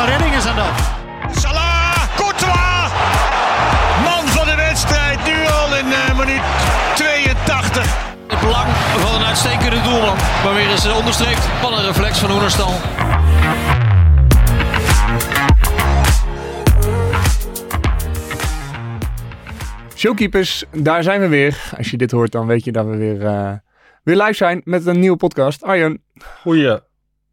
een redding is aan dat. Salah, Courtois! Man van de wedstrijd, nu al in uh, minuut 82. Het belang van een uitstekende doelman. Maar weer eens onderstreept van een reflex van Oenerstal. Showkeepers, daar zijn we weer. Als je dit hoort, dan weet je dat we weer, uh, weer live zijn met een nieuwe podcast. Arjen. Goeie.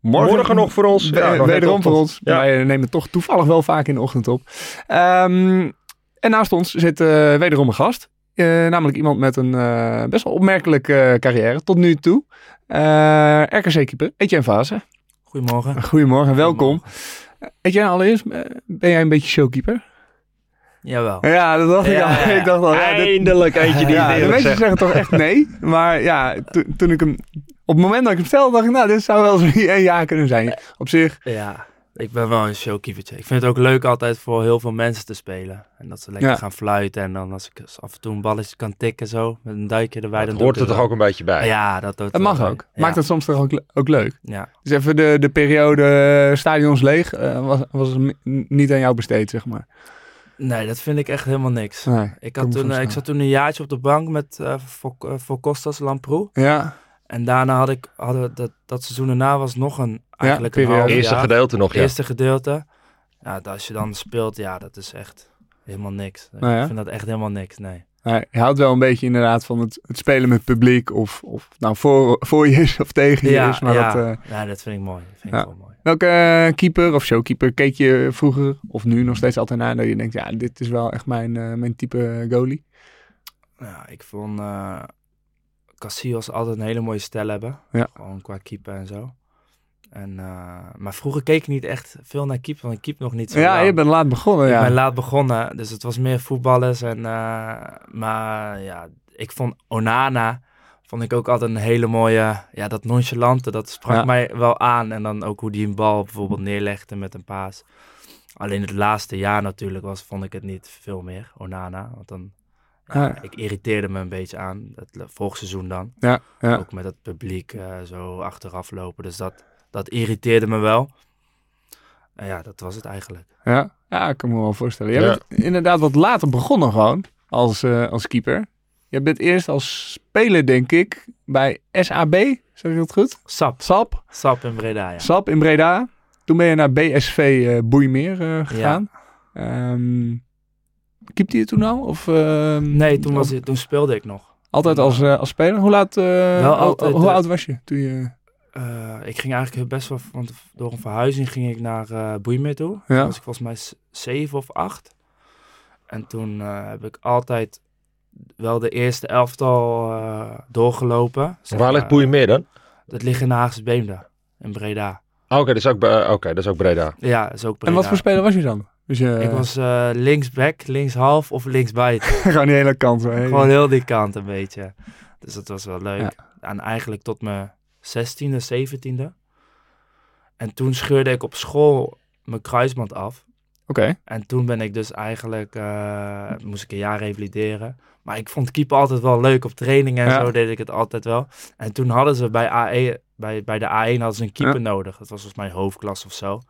Morgen, Morgen nog voor ons. Ja, nog wederom voor ons. Ja. Wij nemen toch toevallig wel vaak in de ochtend op. Um, en naast ons zit uh, wederom een gast. Uh, namelijk iemand met een uh, best wel opmerkelijke carrière tot nu toe. RKC-keeper Etienne Vase. Goedemorgen. Goedemorgen, welkom. Etienne, allereerst, ben jij een beetje showkeeper? Jawel. Ja, dat dacht ja, ik al. Ja, ik dacht al ja, Eindelijk eentje die ja, De mensen zeggen toch echt nee. Maar ja, to, toen ik hem... Op het moment dat ik hem stelde, dacht ik, nou, dit zou wel eens een ja kunnen zijn. Op zich... Ja, ik ben wel een showkeepertje. Ik vind het ook leuk altijd voor heel veel mensen te spelen. En dat ze lekker gaan fluiten. En dan als ik af en toe een balletje kan tikken zo, met een duikje erbij. Dat hoort er toch ook een beetje bij? Ja, dat, dat, dat mag ook. Maakt het soms toch ook, ook leuk? Ja. Dus even de, de periode stadions leeg, uh, was, was niet aan jou besteed, zeg maar. Nee, dat vind ik echt helemaal niks. Nee, ik, had toen, uh, ik zat toen een jaartje op de bank met uh, voor, uh, voor Costas Lamproe. Ja. En daarna had ik, hadden dat, dat seizoen daarna was nog een, eigenlijk ja, een half Eerste jaar. gedeelte nog, ja. Eerste gedeelte. Ja, als je dan speelt, ja, dat is echt helemaal niks. Nou ja. Ik vind dat echt helemaal niks, nee. Nee, je houdt wel een beetje inderdaad van het, het spelen met publiek. Of, of nou voor, voor je is of tegen je ja, is. Maar ja. dat, ja, dat vind ik mooi. Dat vind ik wel mooi. Welke uh, keeper of showkeeper keek je vroeger of nu nog steeds altijd naar dat je denkt, ja, dit is wel echt mijn, uh, mijn type goalie? Ja, ik vond uh, Casillas altijd een hele mooie stijl hebben. Ja. Gewoon qua keeper en zo. En, maar vroeger keek ik niet echt veel naar keeper, want ik keep nog niet zo Ja, lang. je bent laat begonnen, ik ja. ben laat begonnen, dus het was meer voetballers. En, maar ja, ik vond Onana vond ik ook altijd een hele mooie, ja, dat nonchalante, dat sprak Ja. mij wel aan. En dan ook hoe die een bal bijvoorbeeld neerlegde met een paas. Alleen het laatste jaar natuurlijk was, vond ik het niet veel meer, Onana. Want dan, ja, Ja. ik irriteerde me een beetje aan, het volgenseizoen dan. Ja, ja. Ook met het publiek eh, zo achteraf lopen, dus dat, dat irriteerde me wel. En ja, dat was het eigenlijk. Ja, ja ik kan me wel voorstellen. Jij Ja. bent inderdaad wat later begonnen gewoon als, uh, als keeper. Je bent eerst als speler, denk ik, bij SAB, zeg ik dat goed? Sap. SAP. Sap in Breda, ja. SAP in Breda. Toen ben je naar BSV uh, Boeimeer uh, gegaan. Ja. Um, Keepte je toen al? Of, uh, nee, toen, was, toen speelde ik nog. Altijd als, uh, als speler? Hoe, laat, altijd, hoe oud was je toen je... Ik ging eigenlijk best wel, want door een verhuizing ging ik naar Boeimeer toe. Ja. Toen was ik volgens mij zeven of acht. En toen heb ik altijd wel de eerste elftal doorgelopen. Zeg Waar ligt Boeimeer dan? Dat ligt in de Haagse Beemde, in Breda. Oké, okay, dat, is ook, okay, dat is ook Breda. Ja, dat is ook Breda. En wat voor speler was je dan? Dus je... Ik was uh, linksback, linkshalf of linksbuiten. Gewoon die hele kant. Hoor. Gewoon heel die kant een beetje. Dus dat was wel leuk. Ja. En eigenlijk tot mijn 16e, 17e. En toen scheurde ik op school mijn kruisband af. Oké. Okay. En toen ben ik dus eigenlijk, uh, moest ik een jaar revalideren. Maar ik vond keeper altijd wel leuk op training en ja. zo deed ik het altijd wel. En toen hadden ze bij, AE, bij, bij de A1 hadden ze een keeper ja. nodig. Dat was volgens mij hoofdklas of zo.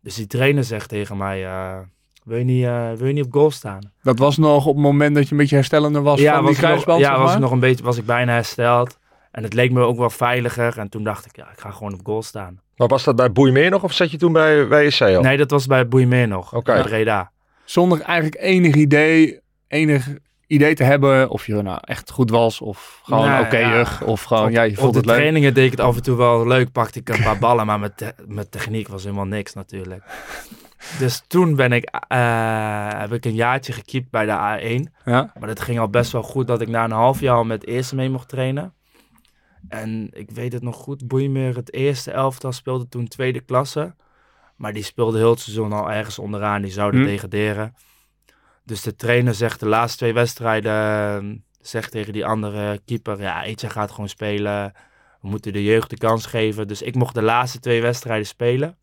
Dus die trainer zegt tegen mij, uh, wil, je niet, uh, wil je niet op goal staan? Dat was nog op het moment dat je een beetje herstellender was ja, van was die kruisband? Ja, was ik nog een beetje, was ik bijna hersteld. En het leek me ook wel veiliger. En toen dacht ik, ja, ik ga gewoon op goal staan. Maar was dat bij Boeimeer nog of zat je toen bij WSC al? Nee, dat was bij Boeimeer nog. Oké. Okay. Breda. Zonder eigenlijk enig idee, enig idee te hebben of je nou echt goed was of gewoon nou, oké ja. of gewoon op, ja, je vond op de het leuk. trainingen deed ik het af en toe wel leuk, pakte ik een paar ballen, maar met, te met techniek was helemaal niks natuurlijk. Dus toen ben ik, uh, heb ik een jaartje gekiept bij de A1. Ja. Maar dat ging al best wel goed dat ik na een half jaar al met eerste mee mocht trainen. En ik weet het nog goed, Boeimeer, het eerste elftal speelde toen tweede klasse. Maar die speelde heel het seizoen al ergens onderaan, die zouden Hm. degraderen. Dus de trainer zegt de laatste twee wedstrijden, uh, zegt tegen die andere keeper, ja, Etje gaat gewoon spelen. We moeten de jeugd de kans geven. Dus ik mocht de laatste twee wedstrijden spelen.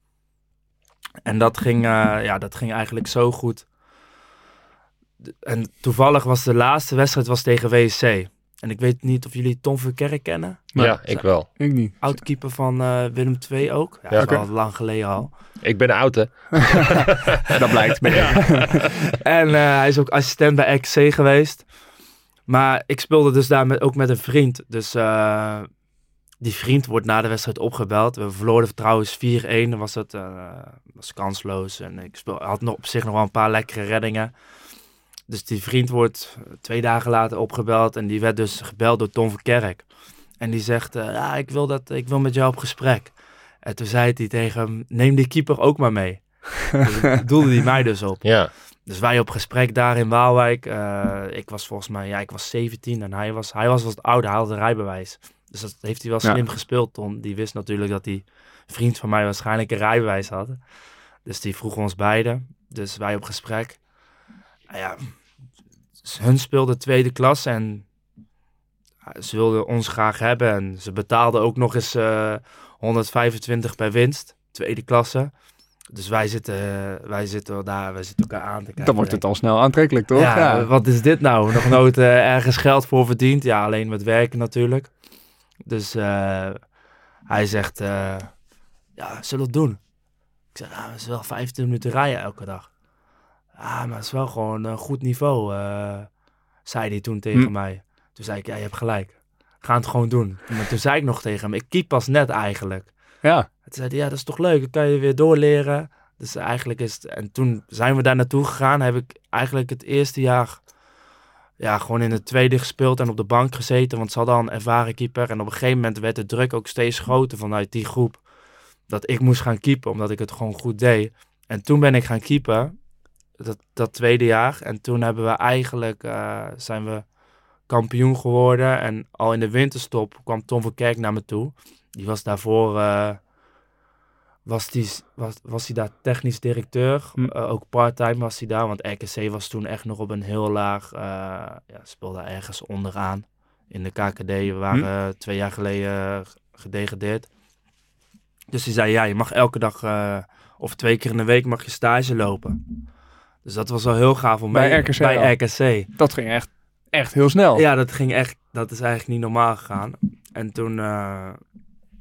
En dat ging, uh, ja, dat ging eigenlijk zo goed. En toevallig was de laatste wedstrijd was tegen WSC. En ik weet niet of jullie Tom Verkerk kennen. Ja, ik wel. Ik niet. Oud-keeper van eh, Willem II ook. Ja, dat al lang geleden al. Ik ben oud, hè. Dat blijkt. Ben En eh, hij is ook assistent bij XC geweest. Maar ik speelde dus daar met, ook met een vriend. Dus eh, die vriend wordt na de wedstrijd opgebeld. We verloren trouwens 4-1. Was het eh, was kansloos. En ik speel, had nog op zich nog wel een paar lekkere reddingen. Dus die vriend wordt eh, twee dagen later opgebeld. En die werd dus gebeld door Tom Verkerk. En die zegt, eh, ja, ik wil, dat, ik wil met jou op gesprek. En toen zei hij tegen hem, neem die keeper ook maar mee. dus doelde hij mij dus op. Ja. Dus wij op gesprek daar in Waalwijk. Eh, ik was volgens mij, ja, ik was 17 en hij was, hij was wat ouder, hij had een rijbewijs. Dus dat heeft hij wel Ja. slim gespeeld, Tom. Die wist natuurlijk dat die vriend van mij waarschijnlijk een rijbewijs had. Dus die vroeg ons beiden. Dus wij op gesprek. Nou ja, hun speelden tweede klas en ja, ze wilden ons graag hebben. En ze betaalden ook nog eens eh, 125 per winst, tweede klasse. Dus wij zitten, wij zitten daar, wij zitten elkaar aan te kijken. Dan wordt het al snel aantrekkelijk, toch? Ja, wat is dit nou? Nog nooit eh, ergens geld voor verdiend. Ja, alleen met werken natuurlijk. Dus eh, hij zegt, eh, ja, zullen we het doen? Ik zeg, ja, het is wel 15 minuten rijden elke dag. Ja, maar het is wel gewoon een goed niveau, eh, zei hij toen tegen Hm. mij. Toen zei ik, ja, je hebt gelijk. Ga het gewoon doen. Maar toen zei ik nog tegen hem, ik keep pas net eigenlijk. Ja. En toen zei hij, ja, dat is toch leuk, dan kan je weer doorleren. Dus eigenlijk is het... En toen zijn we daar naartoe gegaan. Heb ik eigenlijk het eerste jaar ja, gewoon in het tweede gespeeld en op de bank gezeten. Want ze hadden al een ervaren keeper. En op een gegeven moment werd de druk ook steeds groter vanuit die groep. Dat ik moest gaan keepen, omdat ik het gewoon goed deed. En toen ben ik gaan keepen, dat, dat tweede jaar. En toen hebben we eigenlijk, eh, zijn we kampioen geworden. En al in de winterstop kwam Tom van Kerk naar me toe. Die was daarvoor, eh, was, die, was, was hij daar technisch directeur. Hm. Eh, ook parttime was hij daar, want RKC was toen echt nog op een heel laag, ja, speelde ergens onderaan in de KKD. We waren eh, twee jaar geleden gedegradeerd. Dus hij zei, ja, je mag elke dag of twee keer in de week mag je stage lopen. Dus dat was wel heel gaaf om Bij mee- RKC Bij al? RKC. Dat ging echt, echt heel snel. Ja, dat ging echt, dat is eigenlijk niet normaal gegaan. En toen, eh,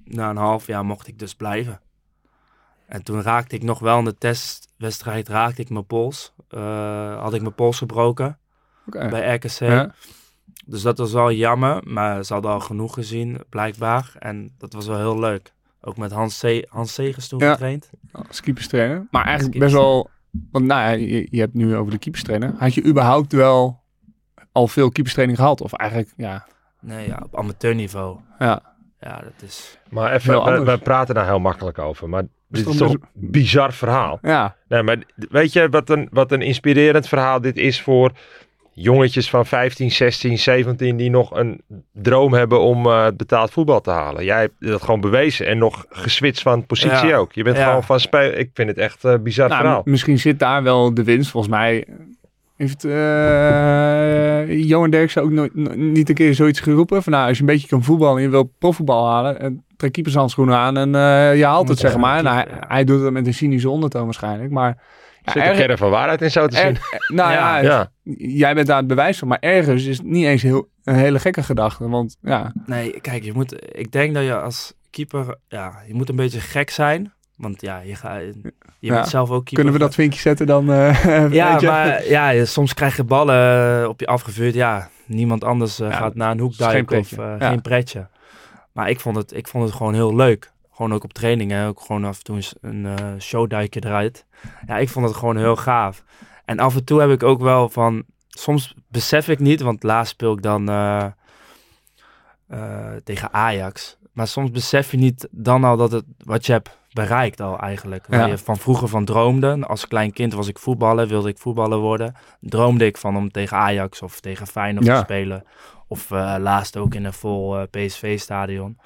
na een half jaar mocht ik dus blijven. En toen raakte ik nog wel in de testwedstrijd, raakte ik mijn pols. Eh, had ik mijn pols gebroken bij RKC. Ja. Dus dat was wel jammer, maar ze hadden al genoeg gezien, blijkbaar. En dat was wel heel leuk. Ook met Hans, C Hans Segers toen Ja. getraind. Als keeperstrainer. Maar eigenlijk best wel... Want nou ja, je, je hebt nu over de keeperstrainer. Had je überhaupt wel al veel keeperstraining gehad? Of eigenlijk, ja... Nee, ja, op amateurniveau. Ja. Ja, dat is... Maar even, we, praten daar heel makkelijk over. Maar dit is toch een bizar verhaal. Ja. Nee, maar weet je wat een, wat een inspirerend verhaal dit is voor jongetjes van 15, 16, 17 die nog een droom hebben om eh, betaald voetbal te halen. Jij hebt dat gewoon bewezen en nog geswitcht van positie Ja. ook. Je bent Ja. gewoon van speel. Ik vind het echt een bizar Nou, verhaal. misschien zit daar wel de winst. Volgens mij heeft eh Johan Derksen ook nooit, no- niet een keer zoiets geroepen. Van nou, als je een beetje kan voetballen en je wil profvoetbal halen, en trek keepershandschoenen aan en eh, je haalt het, zeg maar. Nou, hij doet het met een cynische ondertoon waarschijnlijk. Maar Er zit erg- kern van waarheid in zo te zien. er- er- nou ja, Ja. jij bent daar het bewijs van. Maar ergens is het niet eens heel, een hele gekke gedachte. Want ja, Nee, kijk, je moet, ik denk dat je als keeper, ja, je moet een beetje gek zijn. Want ja, je, gaat, je Ja. bent zelf ook keeper. kunnen we dat vinkje zetten dan? eh, Ja, weet je? maar ja, soms krijg je ballen eh, op je afgevuurd. Ja, niemand anders eh, Ja, gaat naar een hoek duiken of Ja. geen pretje. Maar ik vond, het, ik vond het gewoon heel leuk. Gewoon ook op trainingen. Ook gewoon af en toe eens een eh showduikje eruit. Ja, ik vond het gewoon heel gaaf. En af en toe heb ik ook wel van... Soms besef ik niet, want laatst speel ik dan eh, eh, tegen Ajax. Maar soms besef je niet dan al dat het wat je hebt bereikt al eigenlijk. Waar Ja. je van vroeger van droomde. Als klein kind was ik voetballen, wilde ik voetballer worden. Droomde ik van om tegen Ajax of tegen Feyenoord Ja. te spelen. Of eh, laatst ook in een vol PSV-stadion.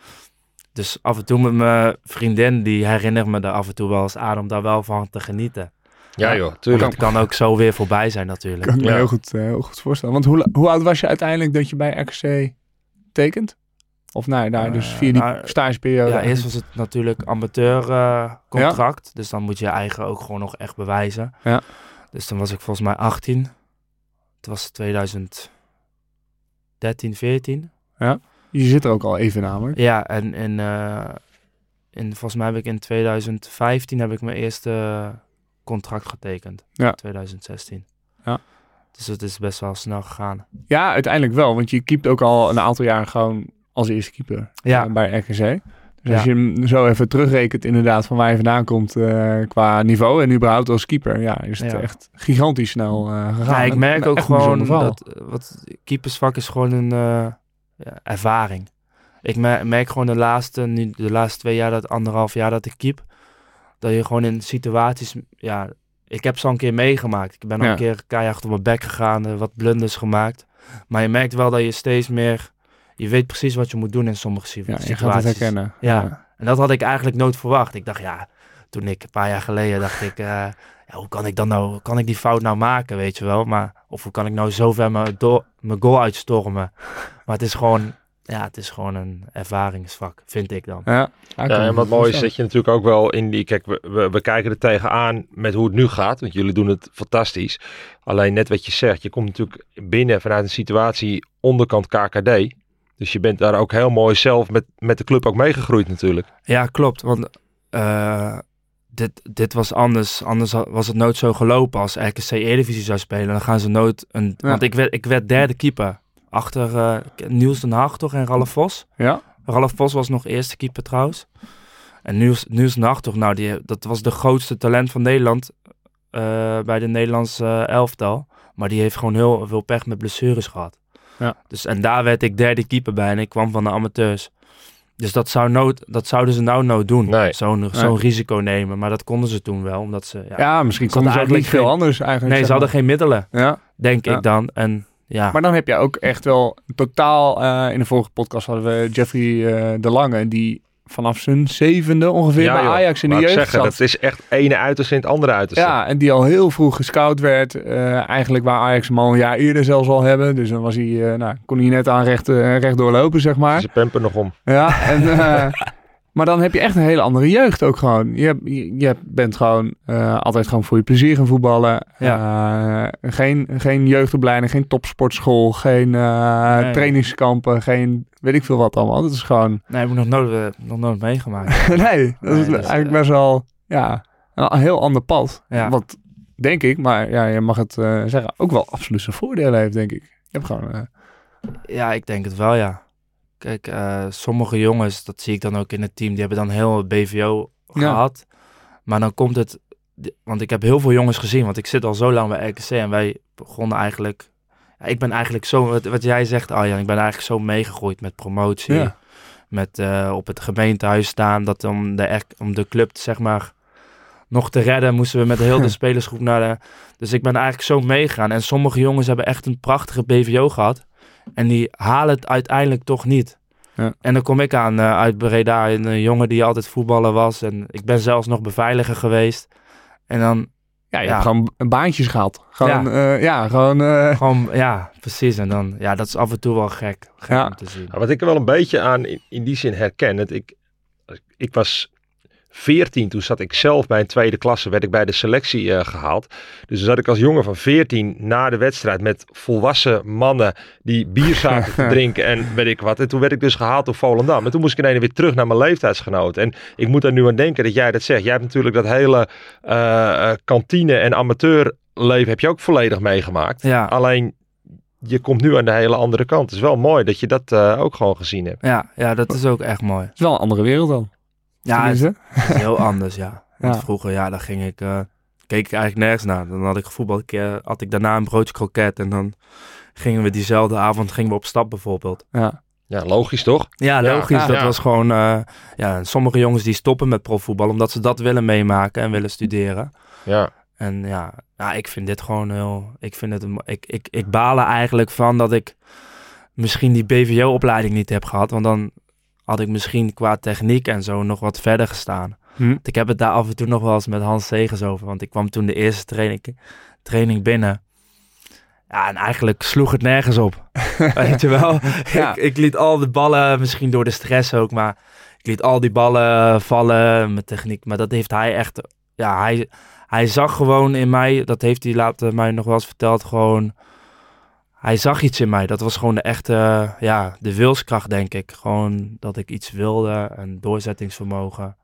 Dus af en toe met mijn vriendin, die herinnert me daar af en toe wel eens aan om daar wel van te genieten. Ja joh, tuurlijk. Dat kan ook zo weer voorbij zijn natuurlijk. kan ik me Ja. heel goed, eh, heel goed voorstellen. Want hoe, hoe oud was je uiteindelijk dat je bij RKC tekent? Of nou, nou dus Eh, via die nou, stageperiode. Ja, eerst was het natuurlijk amateur eh, contract. Dus dan moet je je eigen ook gewoon nog echt bewijzen. Ja. Dus dan was ik volgens mij 18. Het was 2000, 13, 14. Je zit er ook al even namelijk. Ja, en in, eh, in, volgens mij heb ik in 2015 heb ik mijn eerste contract getekend. Ja. 2016. Ja. Dus het is best wel snel gegaan. Ja, uiteindelijk wel. Want je keept ook al een aantal jaar gewoon als eerste keeper Ja. eh, bij RKC. Dus als Ja. je hem zo even terugrekent inderdaad van waar je vandaan komt eh, qua niveau en überhaupt als keeper, ja, is het Ja. echt gigantisch snel eh, gegaan. Ja, ik merk En ook gewoon dat eh, wat keepersvak is gewoon een eh, ervaring. Ik mer- merk gewoon de laatste, nu, de laatste twee jaar, dat anderhalf jaar dat ik keep, dat je gewoon in situaties, ja, ik heb ze al een keer meegemaakt. Ik ben al Ja. een keer keihard op mijn bek gegaan, eh, wat blunders gemaakt. Maar je merkt wel dat je steeds meer, je weet precies wat je moet doen in sommige si- Ja, je situaties. gaat het herkennen. Ja. En dat had ik eigenlijk nooit verwacht. Ik dacht, ja, toen ik een paar jaar geleden dacht ik, eh, ja, hoe kan ik dan nou, kan ik die fout nou maken, weet je wel? Maar, of hoe kan ik nou zo ver mijn, mijn goal uitstormen? Maar het is gewoon, ja, het is gewoon een ervaringsvak, vind ik dan. Ja, en wat mooi is dat je natuurlijk ook wel in die... Kijk, we, we, we kijken er tegenaan met hoe het nu gaat. Want jullie doen het fantastisch. Alleen net wat je zegt. Je komt natuurlijk binnen vanuit een situatie onderkant KKD. Dus je bent daar ook heel mooi zelf met, met de club ook meegegroeid natuurlijk. Ja, klopt. Want eh, dit, dit was anders. Anders was het nooit zo gelopen als RKC Eredivisie zou spelen. Dan gaan ze nooit een... Ja. Want ik werd, ik werd derde keeper. Achter eh, Niels den Haag toch en Ralf Vos. Ja, Ralf Vos was nog eerste keeper trouwens. En Niels, Niels den Haag toch, nou, die, dat was de grootste talent van Nederland eh, bij de Nederlandse eh, elftal. Maar die heeft gewoon heel veel pech met blessures gehad. Ja. Dus, en daar werd ik derde keeper bij en ik kwam van de amateurs. Dus dat, zou dat zouden ze nou nooit doen. Nee. Zo'n zo'n risico nemen. Maar dat konden ze toen wel, omdat ze... Ja, ja misschien Ze konden ze ook niet eigenlijk veel geen- anders eigenlijk. nee, zeg ze hadden maar. geen middelen, Ja, denk Ja. ik dan. En ja, maar dan heb je ook echt wel totaal... eh, in de vorige podcast hadden we Jeffrey eh, de Lange, die vanaf zijn zevende ongeveer bij joh. Ajax in de jeugd zeggen, zat. dat is echt ene uiterste in het andere uiterste. Ja, en die al heel vroeg gescout werd. eh, eigenlijk waar Ajax hem al een jaar eerder zelfs al hebben. Dus dan was hij, eh, nou, kon hij net aan recht, eh, recht doorlopen, zeg maar. Ze pempen nog om. Ja, en, maar dan heb je echt een hele andere jeugd ook gewoon. Je, je, je bent gewoon altijd gewoon voor je plezier gaan voetballen. Eh, geen, geen jeugdopleiding, geen topsportschool, geen Nee. trainingskampen, geen weet ik veel wat allemaal. Dat is gewoon... nee, heb ik nog nooit, eh, nog nooit meegemaakt. nee, dat is dus, eigenlijk eh, best wel ja, een heel ander pad. Ja. Wat denk ik, maar ja, je mag het eh, zeggen, ook wel absoluut zijn voordelen heeft, denk ik. Je hebt gewoon... Ja, ik denk het wel, ja. Kijk, sommige jongens, dat zie ik dan ook in het team, die hebben dan heel BVO Ja. gehad. Maar dan komt het, want ik heb heel veel jongens gezien, want ik zit al zo lang bij RKC en wij begonnen eigenlijk, ja, ik ben eigenlijk zo, wat, wat jij zegt Arjan, ik ben eigenlijk zo meegegroeid met promotie, Ja. met eh, op het gemeentehuis staan, dat om de, om de club zeg maar nog te redden, moesten we met heel de spelersgroep naar de, dus ik ben eigenlijk zo meegegaan en sommige jongens hebben echt een prachtige BVO gehad. En die halen het uiteindelijk toch niet. Ja. En dan kom ik aan eh, uit Breda, een jongen die altijd voetballer was. En ik ben zelfs nog beveiliger geweest. En dan ja, je Ja. hebt gewoon baantjes gehad. Gewoon, Ja. ja, ja gewoon... eh, gewoon, ja, precies. En dan, ja, dat is af en toe wel gek, gek Ja. om te zien. Ja, wat ik er wel een beetje aan in, in die zin herken. Het, ik, ik was 14, toen zat ik zelf bij een tweede klasse, werd ik bij de selectie eh, gehaald. Dus dan zat ik als jongen van 14 na de wedstrijd met volwassen mannen die bier zaten te drinken en weet ik wat. En toen werd ik dus gehaald door Volendam. En toen moest ik ineens weer terug naar mijn leeftijdsgenoot. En ik moet er nu aan denken dat jij dat zegt. Jij hebt natuurlijk dat hele eh, eh, kantine- en amateurleven heb je ook volledig meegemaakt. Ja, Alleen je komt nu aan de hele andere kant. Het is wel mooi dat je dat eh, ook gewoon gezien hebt. ja, ja, dat is ook echt mooi. Het is wel een andere wereld dan. Ja, het is heel anders, ja. Want Ja. vroeger, ja, dan ging ik, eh, keek ik eigenlijk nergens naar. Dan had ik gevoetbald, een keer had ik daarna een broodje kroket. En dan gingen we diezelfde avond gingen we op stap bijvoorbeeld. Ja. Ja, logisch toch? Ja, logisch. ja. dat Ja. was gewoon... eh, ja, sommige jongens die stoppen met profvoetbal omdat ze dat willen meemaken en willen studeren. Ja. En ja, ja ik vind dit gewoon heel... Ik, vind het, ik, ik, ik baal er eigenlijk van dat ik misschien die BVO-opleiding niet heb gehad. Want dan had ik misschien qua techniek en zo nog wat verder gestaan. Hm. Ik heb het daar af en toe nog wel eens met Hans Segers over. Want ik kwam toen de eerste training, training binnen. Ja, en eigenlijk sloeg het nergens op. Weet je wel? Ja. ik, ik liet al de ballen, misschien door de stress ook, maar ik liet al die ballen vallen met techniek. Maar dat heeft hij echt, ja, hij, hij zag gewoon in mij, dat heeft hij later mij nog wel eens verteld, gewoon, hij zag iets in mij. Dat was gewoon de echte, ja, de wilskracht, denk ik. Gewoon dat ik iets wilde en doorzettingsvermogen.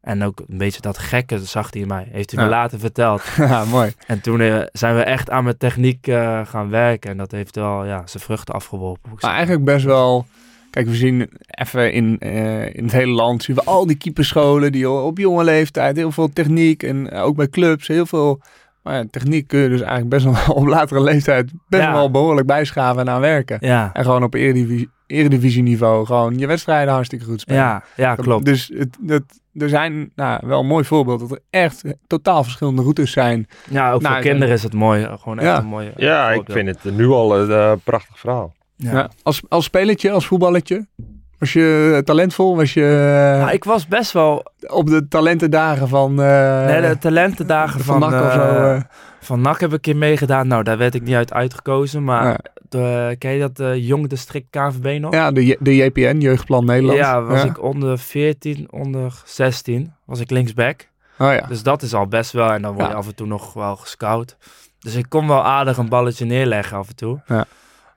En ook een beetje dat gekke zag hij in mij. Heeft hij Ja. me later verteld. ja, mooi. En toen eh, zijn we echt aan mijn techniek eh, gaan werken. En dat heeft wel ja, zijn vruchten afgeworpen. Maar eigenlijk best wel... Kijk, we zien even in, eh, in het hele land zien we al die keeperscholen die op jonge leeftijd heel veel techniek en eh, ook bij clubs heel veel maar ja, techniek kun je dus eigenlijk best wel op latere leeftijd best Ja. wel behoorlijk bijschaven en aan werken. Ja, En gewoon op eredivisie, eredivisieniveau gewoon je wedstrijden hartstikke goed spelen. ja, ja, klopt. Dus het, het, er zijn nou, wel een mooi voorbeeld dat er echt totaal verschillende routes zijn. Ja, ook Nou, voor kinderen is het mooi. Gewoon echt Ja. een mooie Ja, ik vind het nu al een eh, prachtig verhaal. Ja. Ja. als, als spelertje, als voetballetje, was je talentvol? Was je eh, Nou, ik was best wel... op de talentendagen van... eh nee, de talentendagen van van, NAC of zo, eh, eh. van NAC heb ik een keer meegedaan. Nou, daar werd ik niet uit uitgekozen. Maar Ja. de, ken je dat eh, jong district KNVB nog? Ja, de, de JPN, Jeugdplan Nederland. Ja, was ik onder 14, onder 16. Was ik linksback. Oh ja. Dus dat is al best wel. En dan word je af en toe nog wel gescout. Dus ik kon wel aardig een balletje neerleggen af en toe. Ja.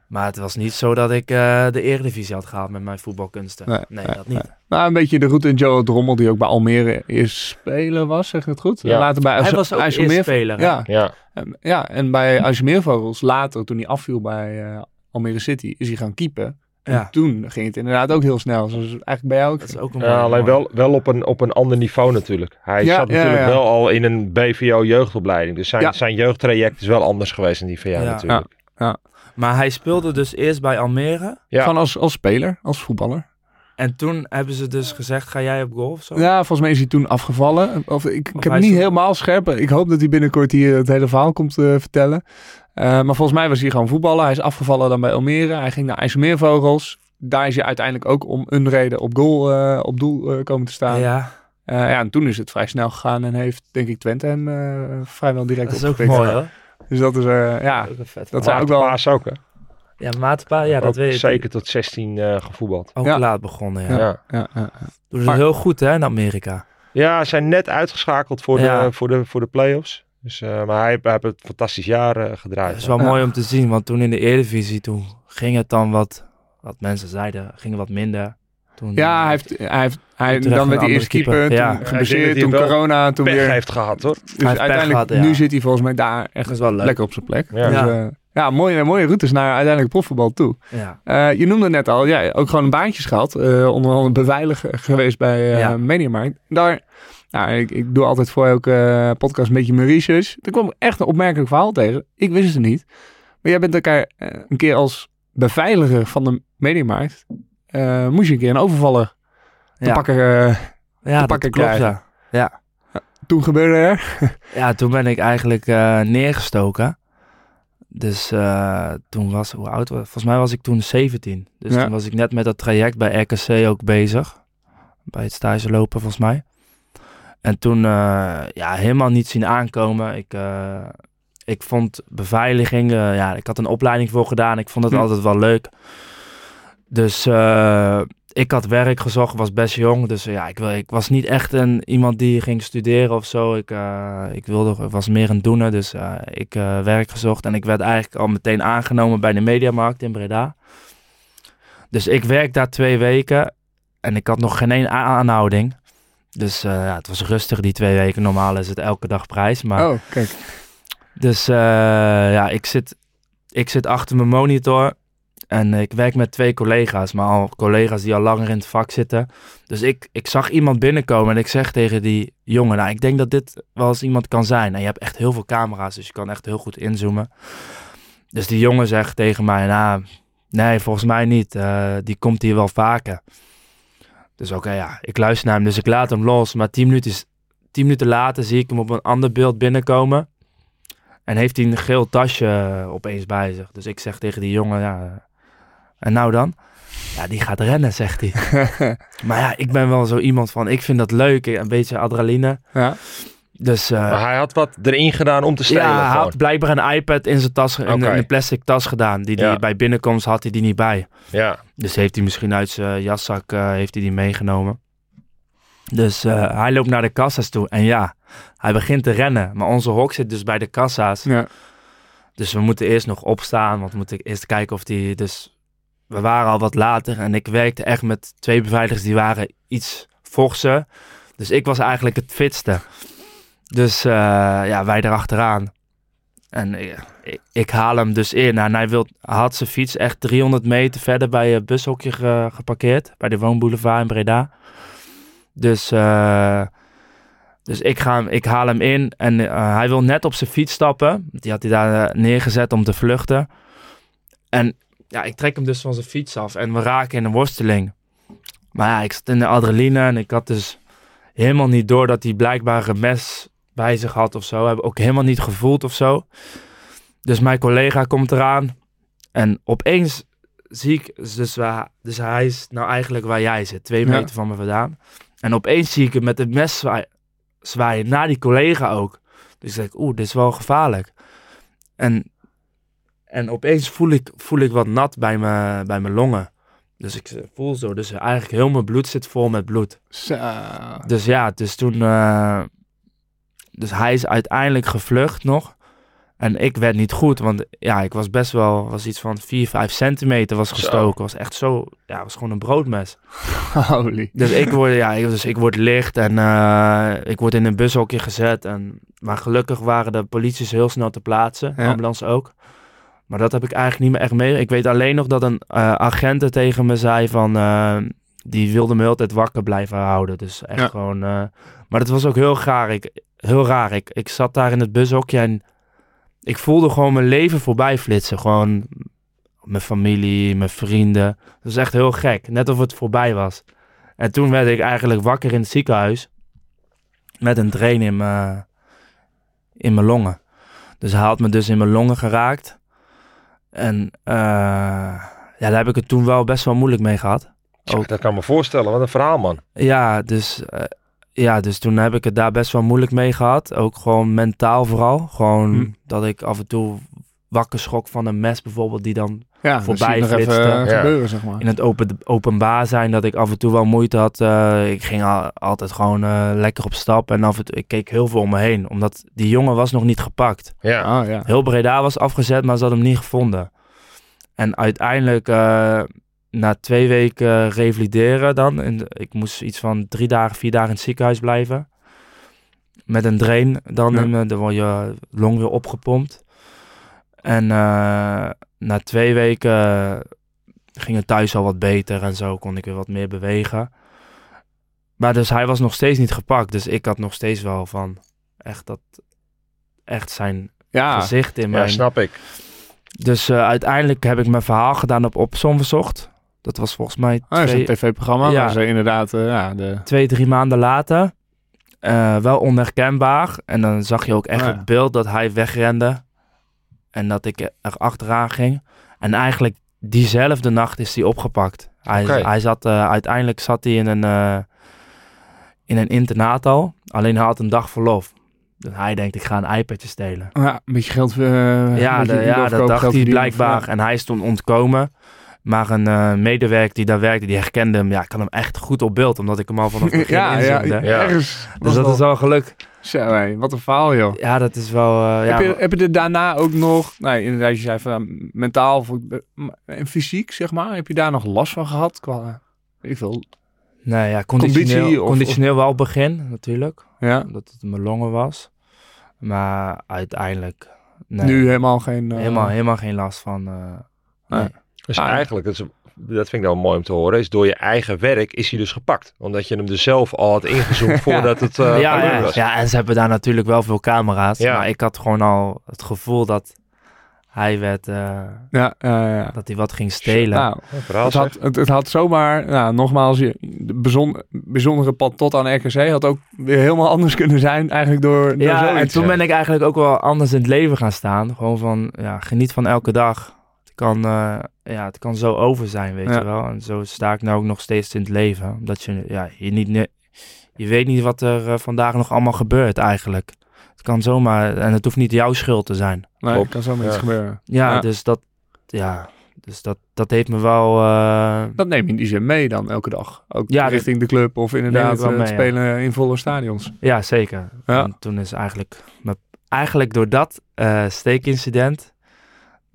Maar het was niet zo dat ik eh, de Eredivisie had gehaald met mijn voetbalkunsten. Nee, Nee, nee, dat niet. Nou, een beetje de route in Joe Drommel, die ook bij Almere eerst speler was, zeg ik het goed? Ja. Later bij Hij was ook eerst IJsselmeer- speler. Ja, Ja, en- ja, en bij IJsselmeervogels later, toen hij afviel bij eh, Almere City, is hij gaan keepen. En Ja. toen ging het inderdaad ook heel snel, zoals het eigenlijk bij jou ook. Dat is ook een Ja, alleen wel, wel op, een, op een ander niveau natuurlijk. Hij Ja, zat ja, natuurlijk ja. wel al in een BVO jeugdopleiding. Dus zijn, Ja. zijn jeugdtraject is wel anders geweest dan die van jou Ja. Maar hij speelde dus eerst bij Almere. Ja. Van als, als speler, als voetballer. En toen hebben ze dus gezegd, ga jij op golf of zo? Ja, volgens mij is hij toen afgevallen. Of, ik, heb niet helemaal scherp. Ik hoop dat hij binnenkort hier het hele verhaal komt eh, vertellen. Eh, maar volgens mij was hij gewoon voetballen. Hij is afgevallen dan bij Almere. Hij ging naar IJsselmeervogels. Daar is hij uiteindelijk ook om een reden op, goal, eh, op doel eh, komen te staan. Ja. Ja, ja, en toen is het vrij snel gegaan en heeft, denk ik, Twente hem eh, vrijwel direct dat is ook opgepikt. mooi hoor. Dus dat is, eh, ja, Ook een vet dat zijn ook wel... Paas ook, hè? Ja, Maatpa, ja, dat Ook weet ik. Zeker tot 16 eh, gevoetbald. Ook Ja. laat begonnen, ja. Ja. Ja, ja, ja. Doen ze Maar- heel goed hè, in Amerika. Ja, ze zijn net uitgeschakeld voor, Ja. de, voor, de, voor de play-offs. Dus, eh, maar hij, hij heeft een fantastisch jaar eh, gedraaid. Dat is wel Ja. mooi om te zien, want toen in de Eredivisie, toen ging het dan wat, wat mensen zeiden, ging wat minder. Toen, Ja, hij heeft, hij heeft hij, dan een werd hij andere eerst keeper, keeper. toen Ja. Denk geblesseerd, toen corona, toen Pech weer... heeft gehad, hoor. Dus Hij heeft pech uiteindelijk, gehad, ja. nu zit hij volgens mij daar echt Dat is wel leuk. lekker op zijn plek. Ja. Dus, Ja. eh, ja mooie, mooie routes naar uiteindelijk profvoetbal toe. Ja. Eh, je noemde net al, ja, ook gewoon een baantjes gehad. eh onder andere beveiliger geweest bij eh Ja. Mediamarkt. Daar, nou, ik, ik doe altijd voor elke eh, podcast een beetje mijn research. Er kwam echt een opmerkelijk verhaal tegen. Ik wist het niet. Maar jij bent elkaar een keer als beveiliger van de Mediamarkt. eh moest je een keer een overvaller te Ja. pakken. eh, Ja, pakken klopt, ja. Ja. toen gebeurde er. ja, toen ben ik eigenlijk eh, neergestoken. Dus eh, toen was, hoe oud was Volgens mij was ik toen 17. Dus toen was ik net met dat traject bij RKC ook bezig. Bij het stage lopen, volgens mij. En toen, ja, helemaal niet zien aankomen. Ik, ik vond beveiliging, ja, ik had een opleiding voor gedaan. Ik vond het Hm. altijd wel leuk. Dus eh, ik had werk gezocht, was best jong. Dus eh, ja, ik, wil- ik was niet echt een, iemand die ging studeren of zo. Ik, eh, ik, wilde, was meer een doener, dus ik werk gezocht. En ik werd eigenlijk al meteen aangenomen bij de Mediamarkt in Breda. Dus ik werk daar twee weken en ik had nog geen één aanhouding. Dus ja, het was rustig die twee weken. Normaal is het elke dag prijs. Maar Oh, kijk. dus ja, ik zit, ik zit achter mijn monitor en ik werk met twee collega's, maar al collega's die al langer in het vak zitten. Dus ik, ik zag iemand binnenkomen en ik zeg tegen die jongen, nou, ik denk dat dit wel eens iemand kan zijn. En je hebt echt heel veel camera's, dus je kan echt heel goed inzoomen. Dus die jongen zegt tegen mij, nou, nee, volgens mij niet. Eh, die komt hier wel vaker. Dus oké, ja, ik luister naar hem, dus ik laat hem los. Maar tien minuten, tien minuten later zie ik hem op een ander beeld binnenkomen. En heeft hij een geel tasje opeens bij zich. Dus ik zeg tegen die jongen, ja, en nou dan? Ja, die gaat rennen, zegt hij. maar ja, ik ben wel zo iemand van, ik vind dat leuk, een beetje adrenaline. Ja. Dus eh, Maar hij had wat erin gedaan om te stelen. ja, hij gewoon. had blijkbaar een iPad in zijn tas, in, een plastic tas gedaan. Die, die Ja. bij binnenkomst had hij die niet bij. Ja. Dus heeft hij misschien uit zijn jaszak eh, heeft hij die meegenomen. Dus eh, hij loopt naar de kassa's toe. En ja, hij begint te rennen. Maar onze hok zit dus bij de kassa's. Ja. Dus we moeten eerst nog opstaan, want we moeten eerst kijken of die... Dus we waren al wat later en ik werkte echt met twee beveiligers die waren iets forser. Dus ik was eigenlijk het fitste. Dus uh, ja, wij erachteraan. En ik, ik, ik, haal hem dus in. En hij, wil, had zijn fiets echt 300 meter verder bij het bushokje ge, geparkeerd. Bij de woonboulevard in Breda. Dus, uh, dus ik, ga ik haal hem in. En hij wil net op zijn fiets stappen. Die had hij daar neergezet om te vluchten. En ja, ik trek hem dus van zijn fiets af. En we raken in een worsteling. Maar ja, ik zat in de adrenaline. En ik had dus helemaal niet door dat hij blijkbaar een mes bij zich had of zo. Heb ook helemaal niet gevoeld of zo. Dus mijn collega komt eraan. En opeens zie ik, dus, dus hij is nou eigenlijk waar jij zit, twee meter ja. van me vandaan. En opeens zie ik hem met het mes zwaaien, zwaaien naar die collega ook. Dus ik denk, oeh, dit is wel gevaarlijk. En, en opeens voel ik, voel ik wat nat bij, me, bij mijn longen. Dus ik voel zo, dus eigenlijk heel mijn bloed zit vol met bloed. Zo. Dus ja, dus toen, uh, dus hij is uiteindelijk gevlucht nog. En ik werd niet goed, want ja, ik was best wel, was iets van 4, 5 centimeter was gestoken. Zo. Was echt zo, ja, was gewoon een broodmes. Holy. Dus ik word, ja, dus ik word licht en uh, ik word in een bushokje gezet. En, maar gelukkig waren de polities heel snel te plaatsen, ja. ambulance ook. Maar dat heb ik eigenlijk niet meer echt mee. Ik weet alleen nog dat een uh, agent tegen me zei van, uh, die wilde me altijd wakker blijven houden. Dus echt ja. gewoon, maar het was ook heel raar. Ik, heel raar. Ik, ik zat daar in het bushokje en ik voelde gewoon mijn leven voorbij flitsen. Gewoon mijn familie, mijn vrienden. Dat was echt heel gek. Net of het voorbij was. En toen werd ik eigenlijk wakker in het ziekenhuis. Met een drain in mijn, in mijn longen. Dus hij had me dus in mijn longen geraakt. En uh, ja, daar heb ik het toen wel best wel moeilijk mee gehad. Dat kan me voorstellen. Wat een verhaal, man. Ja, dus... Uh, ja, dus toen heb ik het daar best wel moeilijk mee gehad. Ook gewoon mentaal vooral. Gewoon hm. dat ik af en toe wakker schrok van een mes bijvoorbeeld die dan ja, voorbij flitste. ja. gebeuren, zeg maar. In het open, openbaar zijn dat ik af en toe wel moeite had. Uh, ik ging al, altijd gewoon uh, lekker op stap en af en toe, ik keek heel veel om me heen. Omdat die jongen was nog niet gepakt. Ja. Ah, ja. Heel Breda was afgezet, maar ze hadden hem niet gevonden. En uiteindelijk uh, na twee weken revalideren dan. En ik moest iets van drie dagen, vier dagen in het ziekenhuis blijven. Met een drain dan. Ja. En, dan word je long weer opgepompt. En uh, na twee weken ging het thuis al wat beter en zo kon ik weer wat meer bewegen. Maar dus hij was nog steeds niet gepakt. Dus ik had nog steeds wel van echt dat echt zijn ja. gezicht in mijn... Ja, snap ik. Dus uh, uiteindelijk heb ik mijn verhaal gedaan op Opsom verzocht. Dat was volgens mij Oh, twee, een tv-programma. Ja. Ze inderdaad, uh, ja, de... twee, drie maanden later. Uh, wel onherkenbaar. En dan zag je ook echt Oh, ja. het beeld dat hij wegrende. En dat ik er achteraan ging. En eigenlijk diezelfde nacht is hij opgepakt. Hij, hij zat, uh, uiteindelijk zat hij in een, uh, in een internaat al. Alleen hij had een dag verlof. Dus hij denkt, ik ga een iPadje stelen. Ja, een beetje geld. Uh, ja, de, ja dat dacht hij blijkbaar. En hij is toen ontkomen. Maar een uh, medewerker die daar werkte, die herkende hem. Ja, ik had hem echt goed op beeld, omdat ik hem al vanaf het begin ja, ja, ja, ergens. Dus dat is wel geluk. Zo, wat een verhaal, joh. Ja, dat is wel... Uh, heb, ja, je, heb je er daarna ook nog... Nee, inderdaad, je zei van uh, mentaal en fysiek, zeg maar. Heb je daar nog last van gehad? Qua, ik veel... Nee, ja, conditioneel, Conditie of- conditioneel wel het begin, natuurlijk. Ja, Dat het mijn longen was. Maar uiteindelijk... Nee, nu helemaal geen... eh, helemaal, helemaal geen last van... eh, Nee. nee. Dus Ah, eigenlijk, dat, is, dat vind ik nou mooi om te horen, is door je eigen werk is hij dus gepakt. Omdat je hem dus zelf al had ingezoomd voordat het uh, ja, gebeurd ja, was. ja, en ze hebben daar natuurlijk wel veel camera's. Ja. Maar ik had gewoon al het gevoel dat hij werd... eh, Ja, dat hij wat ging stelen. Nou, het, had, het, het had zomaar, nou, nogmaals, je, de bijzon, bijzondere pad tot aan RKC had ook weer helemaal anders kunnen zijn, eigenlijk door, door Ja, zoiets. en toen ben ik eigenlijk ook wel anders in het leven gaan staan. Gewoon van, ja, geniet van elke dag. Het kan, eh, ja, het kan zo over zijn, weet Ja. je wel. En zo sta ik nou ook nog steeds in het leven. Omdat je, ja, je niet, je weet niet wat er eh, vandaag nog allemaal gebeurt eigenlijk. Het kan zomaar, en het hoeft niet jouw schuld te zijn. Nee, Klopt. kan zomaar Ja. iets gebeuren. Ja, Ja. dus dat, ja, dus dat, dat heeft me wel, eh, Dat neem je in die zin mee dan elke dag. Ook Ja, richting de club of inderdaad wel mee, spelen in volle stadions. ja, zeker. Ja. En toen is eigenlijk, me- eigenlijk door dat eh, steekincident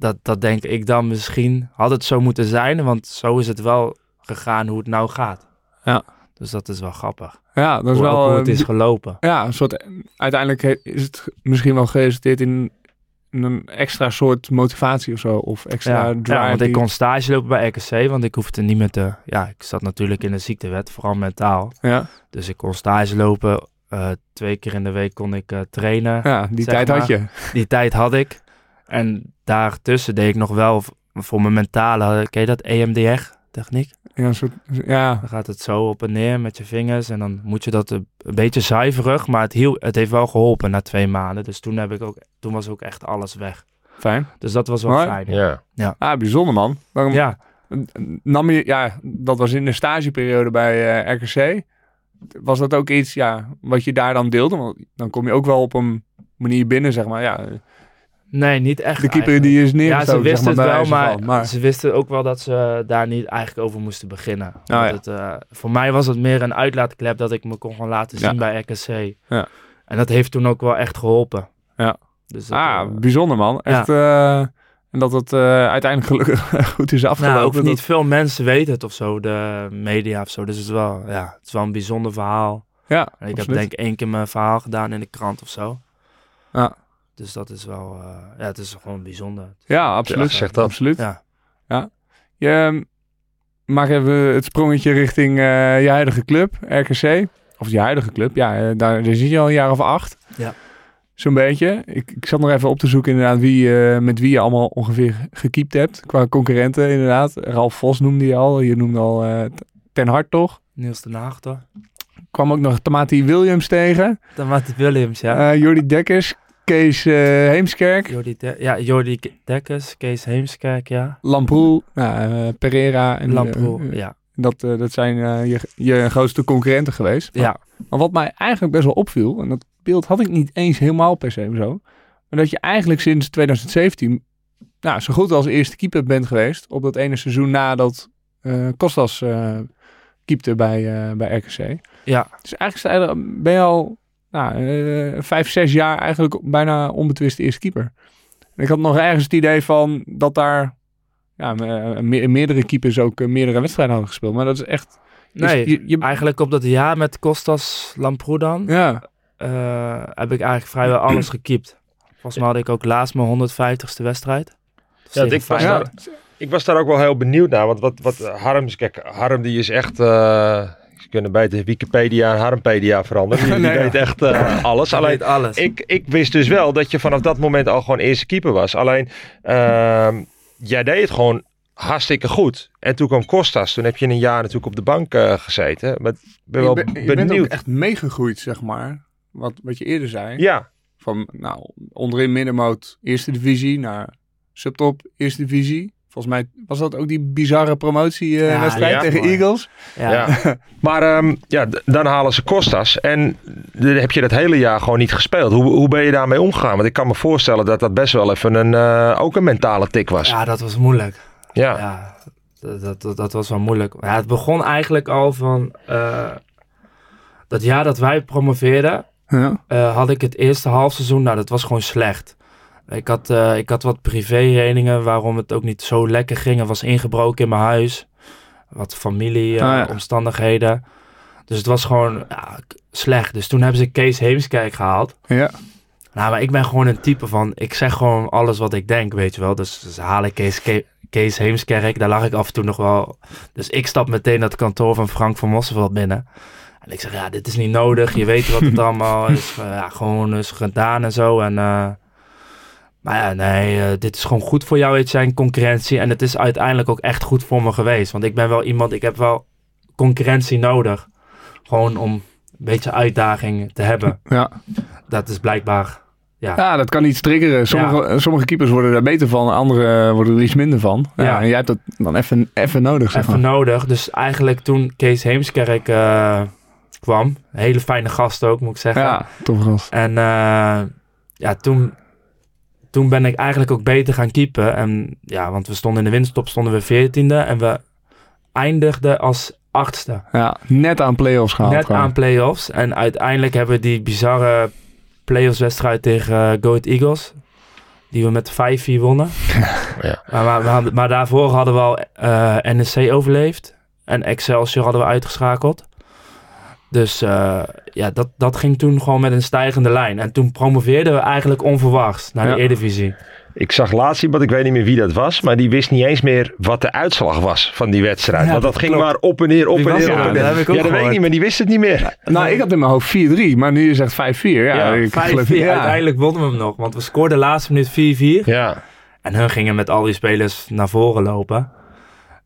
dat, dat denk ik dan misschien. Had het zo moeten zijn, want zo is het wel gegaan hoe het nou gaat. Ja. Dus dat is wel grappig. Ja, dat is hoe, wel... hoe het is gelopen. Ja, een soort, uiteindelijk is het misschien wel geresulteerd in een extra soort motivatie of zo. Of extra Ja, drive. ja, want ik kon stage lopen bij RKC, want ik hoefde niet meer te... Ja, ik zat natuurlijk in de ziektewet, vooral mentaal. ja, Dus ik kon stage lopen. eh, twee keer in de week kon ik eh, trainen. ja, die tijd maar. had je. Die tijd had ik. En daartussen deed ik nog wel voor mijn mentale... Ken je dat? EMDR-techniek? Ja, soort, ja, Dan gaat het zo op en neer met je vingers. En dan moet je dat een, beetje zuiverig. Maar het, hiel, het heeft wel geholpen na twee maanden. Dus toen, heb ik ook, toen was ook echt alles weg. fijn. Dus dat was wel fijn. Ja. Ah, bijzonder man. Waarom Ja, nam je, ja, dat was in de stageperiode bij eh, RKC. Was dat ook iets, ja, wat je daar dan deelde? Want dan kom je ook wel op een manier binnen, zeg maar. Ja, nee, niet echt de keeper eigenlijk. die is Ja, neergestoken, ze wisten zeg maar, bij het wel, maar, van. maar ze wisten ook wel dat ze daar niet eigenlijk over moesten beginnen. Want ja. het, eh, voor mij was het meer een uitlaatklep dat ik me kon gewoon laten zien Ja. bij RKC. Ja. En dat heeft toen ook wel echt geholpen. Ja. Dus dat, ah, eh, bijzonder man. Echt, eh, en dat het eh, uiteindelijk gelukkig goed is afgelopen. nou, ook Dat- niet veel mensen weten het of zo, de media of zo. Dus het is wel, ja, het is wel een bijzonder verhaal. ja, En ik heb denk ik één keer mijn verhaal gedaan in de krant of zo. Ja. Dus dat is wel, eh, ja, het is gewoon bijzonder. Ja, absoluut. Ja, zeg dat. Absoluut. Ja. Je ehm, maak even het sprongetje richting eh, je huidige club, RKC. Of je huidige club, ja, eh, daar, daar zit je al een jaar of acht. Ja. Zo'n beetje. Ik, ik zat nog even op te zoeken inderdaad wie, met wie je allemaal ongeveer gekiept hebt. Qua concurrenten inderdaad. Ralf Vos noemde je al. Je noemde al Ten Hart toch. Niels de Naagter. Kwam ook nog Tamati Williams tegen. Dan Martin Williams, ja. Eh, Jordi Dekkers. Kees eh, Heemskerk. Jordi, De- ja, Jordi Ke- Dekkers, Kees Heemskerk, ja. Lamproe. nou, eh, Pereira. En, Lamproe, eh, ja. Dat, dat zijn je, je grootste concurrenten geweest. Ja, Maar wat mij eigenlijk best wel opviel, en dat beeld had ik niet eens helemaal per se zo, maar dat je eigenlijk sinds 2017 nou, zo goed als eerste keeper bent geweest op dat ene seizoen nadat eh Kostas eh keepte bij, bij RKC. ja. Dus eigenlijk ben je al nou, eh, vijf, zes jaar eigenlijk bijna onbetwist eerste keeper. En ik had nog ergens het idee van dat daar ja, me- me- meerdere keepers ook eh, meerdere wedstrijden hadden gespeeld. Maar dat is echt... Nee, je, je- eigenlijk op dat jaar met Kostas Lamproe dan, ja, eh, heb ik eigenlijk vrijwel alles gekiept. Volgens mij had ik ook laatst mijn 150ste wedstrijd. Ja, ik was daar- Ik was daar ook wel heel benieuwd naar. Want wat, wat Harm, kijk, Harm die is echt. eh kunnen bij de Wikipedia en Harmpedia veranderen. Die, die Nee, ja. weet echt eh, alles. Alleen alles. ik, ik wist dus wel dat je vanaf dat moment al gewoon eerste keeper was. Alleen ehm, jij deed het gewoon hartstikke goed. En toen kwam Kostas. Toen heb je een jaar natuurlijk op de bank eh, gezeten. Maar ben wel je, ben- je bent ook echt meegegroeid, zeg maar. Wat, wat je eerder zei. Ja, Van nou, onderin middenmoot eerste divisie naar subtop eerste divisie. Volgens mij was dat ook die bizarre promotiewedstrijd Ja, ja, tegen mooi. Eagles. ja. ja. maar ehm, ja, dan halen ze Kostas. En dan heb je dat hele jaar gewoon niet gespeeld. Hoe, hoe ben je daarmee omgegaan? Want ik kan me voorstellen dat dat best wel even een, eh, ook een mentale tik was. Ja, dat was moeilijk. Ja. Ja, dat, dat, was wel moeilijk. Ja, het begon eigenlijk al van eh, dat jaar dat wij promoveerden, Ja. eh, had ik het eerste halfseizoen, nou dat was gewoon slecht. Ik had, eh, ik had wat privéredenen waarom het ook niet zo lekker ging. Er was ingebroken in mijn huis. Wat familieomstandigheden. Ah, ja. omstandigheden. Dus het was gewoon ja, slecht. Dus toen hebben ze Kees Heemskerk gehaald. ja. Nou, maar ik ben gewoon een type van, ik zeg gewoon alles wat ik denk, weet je wel. Dus, dus haal ik Kees, Ke- Kees Heemskerk, daar lag ik af en toe nog wel. Dus ik stap meteen naar het kantoor van Frank van Mosselveld binnen. En ik zeg, ja, dit is niet nodig. Je weet wat het allemaal is. eh, ja, gewoon is gedaan en zo. En, eh, maar ja, nee, eh, dit is gewoon goed voor jou, je, zijn concurrentie. En het is uiteindelijk ook echt goed voor me geweest. Want ik ben wel iemand, ik heb wel concurrentie nodig. Gewoon om een beetje uitdaging te hebben. Ja. Dat is blijkbaar, ja. ja, dat kan iets triggeren. Sommige, sommige keepers worden daar beter van, andere worden er iets minder van. Ja, Ja. En jij hebt dat dan even, even nodig, zeg even maar. nodig. Dus eigenlijk toen Kees Heemskerk eh, kwam, een hele fijne gast ook, moet ik zeggen. Ja, tof gast. En eh, ja, toen, toen ben ik eigenlijk ook beter gaan keepen. En ja, want we stonden in de winststop, stonden we veertiende en we eindigden als achtste. Ja, net aan play-offs gehaald. Net gewoon. aan play-offs. En uiteindelijk hebben we die bizarre play-offs wedstrijd tegen uh, Go Ahead Eagles. die we met 5-4 wonnen. Ja. Maar, maar, maar, maar daarvoor hadden we al eh, NEC overleefd. En Excelsior hadden we uitgeschakeld. Dus eh, ja, dat, dat ging toen gewoon met een stijgende lijn. En toen promoveerden we eigenlijk onverwachts naar Ja. de Eredivisie. Ik zag laatst iemand, ik weet niet meer wie dat was, maar die wist niet eens meer wat de uitslag was van die wedstrijd. Ja, Want dat dat ging klopt. maar op en neer, op Wie en neer. dat? op en Dat neer. heb ik ook ja, dat weet ik niet, maar die wist het niet meer. Nou, ik had in mijn hoofd 4-3, maar nu je zegt 5-4. Ja, Ja, ik 5-4, geloof- ja. uiteindelijk wonnen we hem nog. Want we scoorden de laatste minuut 4-4. Ja, En hun gingen met al die spelers naar voren lopen.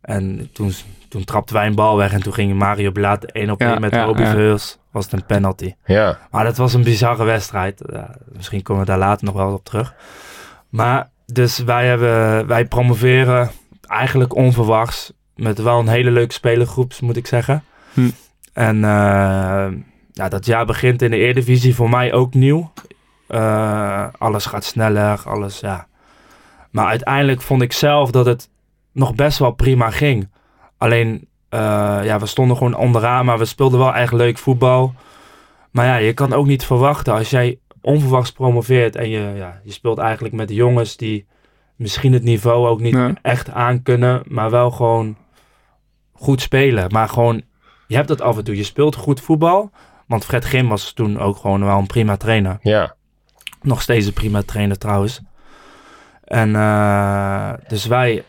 En toen, toen trapten wij een bal weg. En toen ging Mario Blaat 1 op 1 Ja, met ja, Robbie ja. Veurs. Was het een penalty. ja. Maar dat was een bizarre wedstrijd. Ja, misschien komen we daar later nog wel op terug. Maar dus wij, hebben, wij promoveren eigenlijk onverwachts. Met wel een hele leuke spelergroep, moet ik zeggen. Hm. En eh, ja, dat jaar begint in de Eredivisie voor mij ook nieuw. Eh, alles gaat sneller, alles ja. Maar uiteindelijk vond ik zelf dat het nog best wel prima ging. Alleen, eh, ja, we stonden gewoon onderaan, maar we speelden wel echt leuk voetbal. Maar ja, je kan ook niet verwachten als jij onverwachts promoveert en je, ja, je speelt eigenlijk met jongens die misschien het niveau ook niet Nee. echt aankunnen, maar wel gewoon goed spelen. Maar gewoon, je hebt het af en toe. Je speelt goed voetbal. Want Fred Grim was toen ook gewoon wel een prima trainer. ja. Nog steeds een prima trainer trouwens. En eh, dus wij,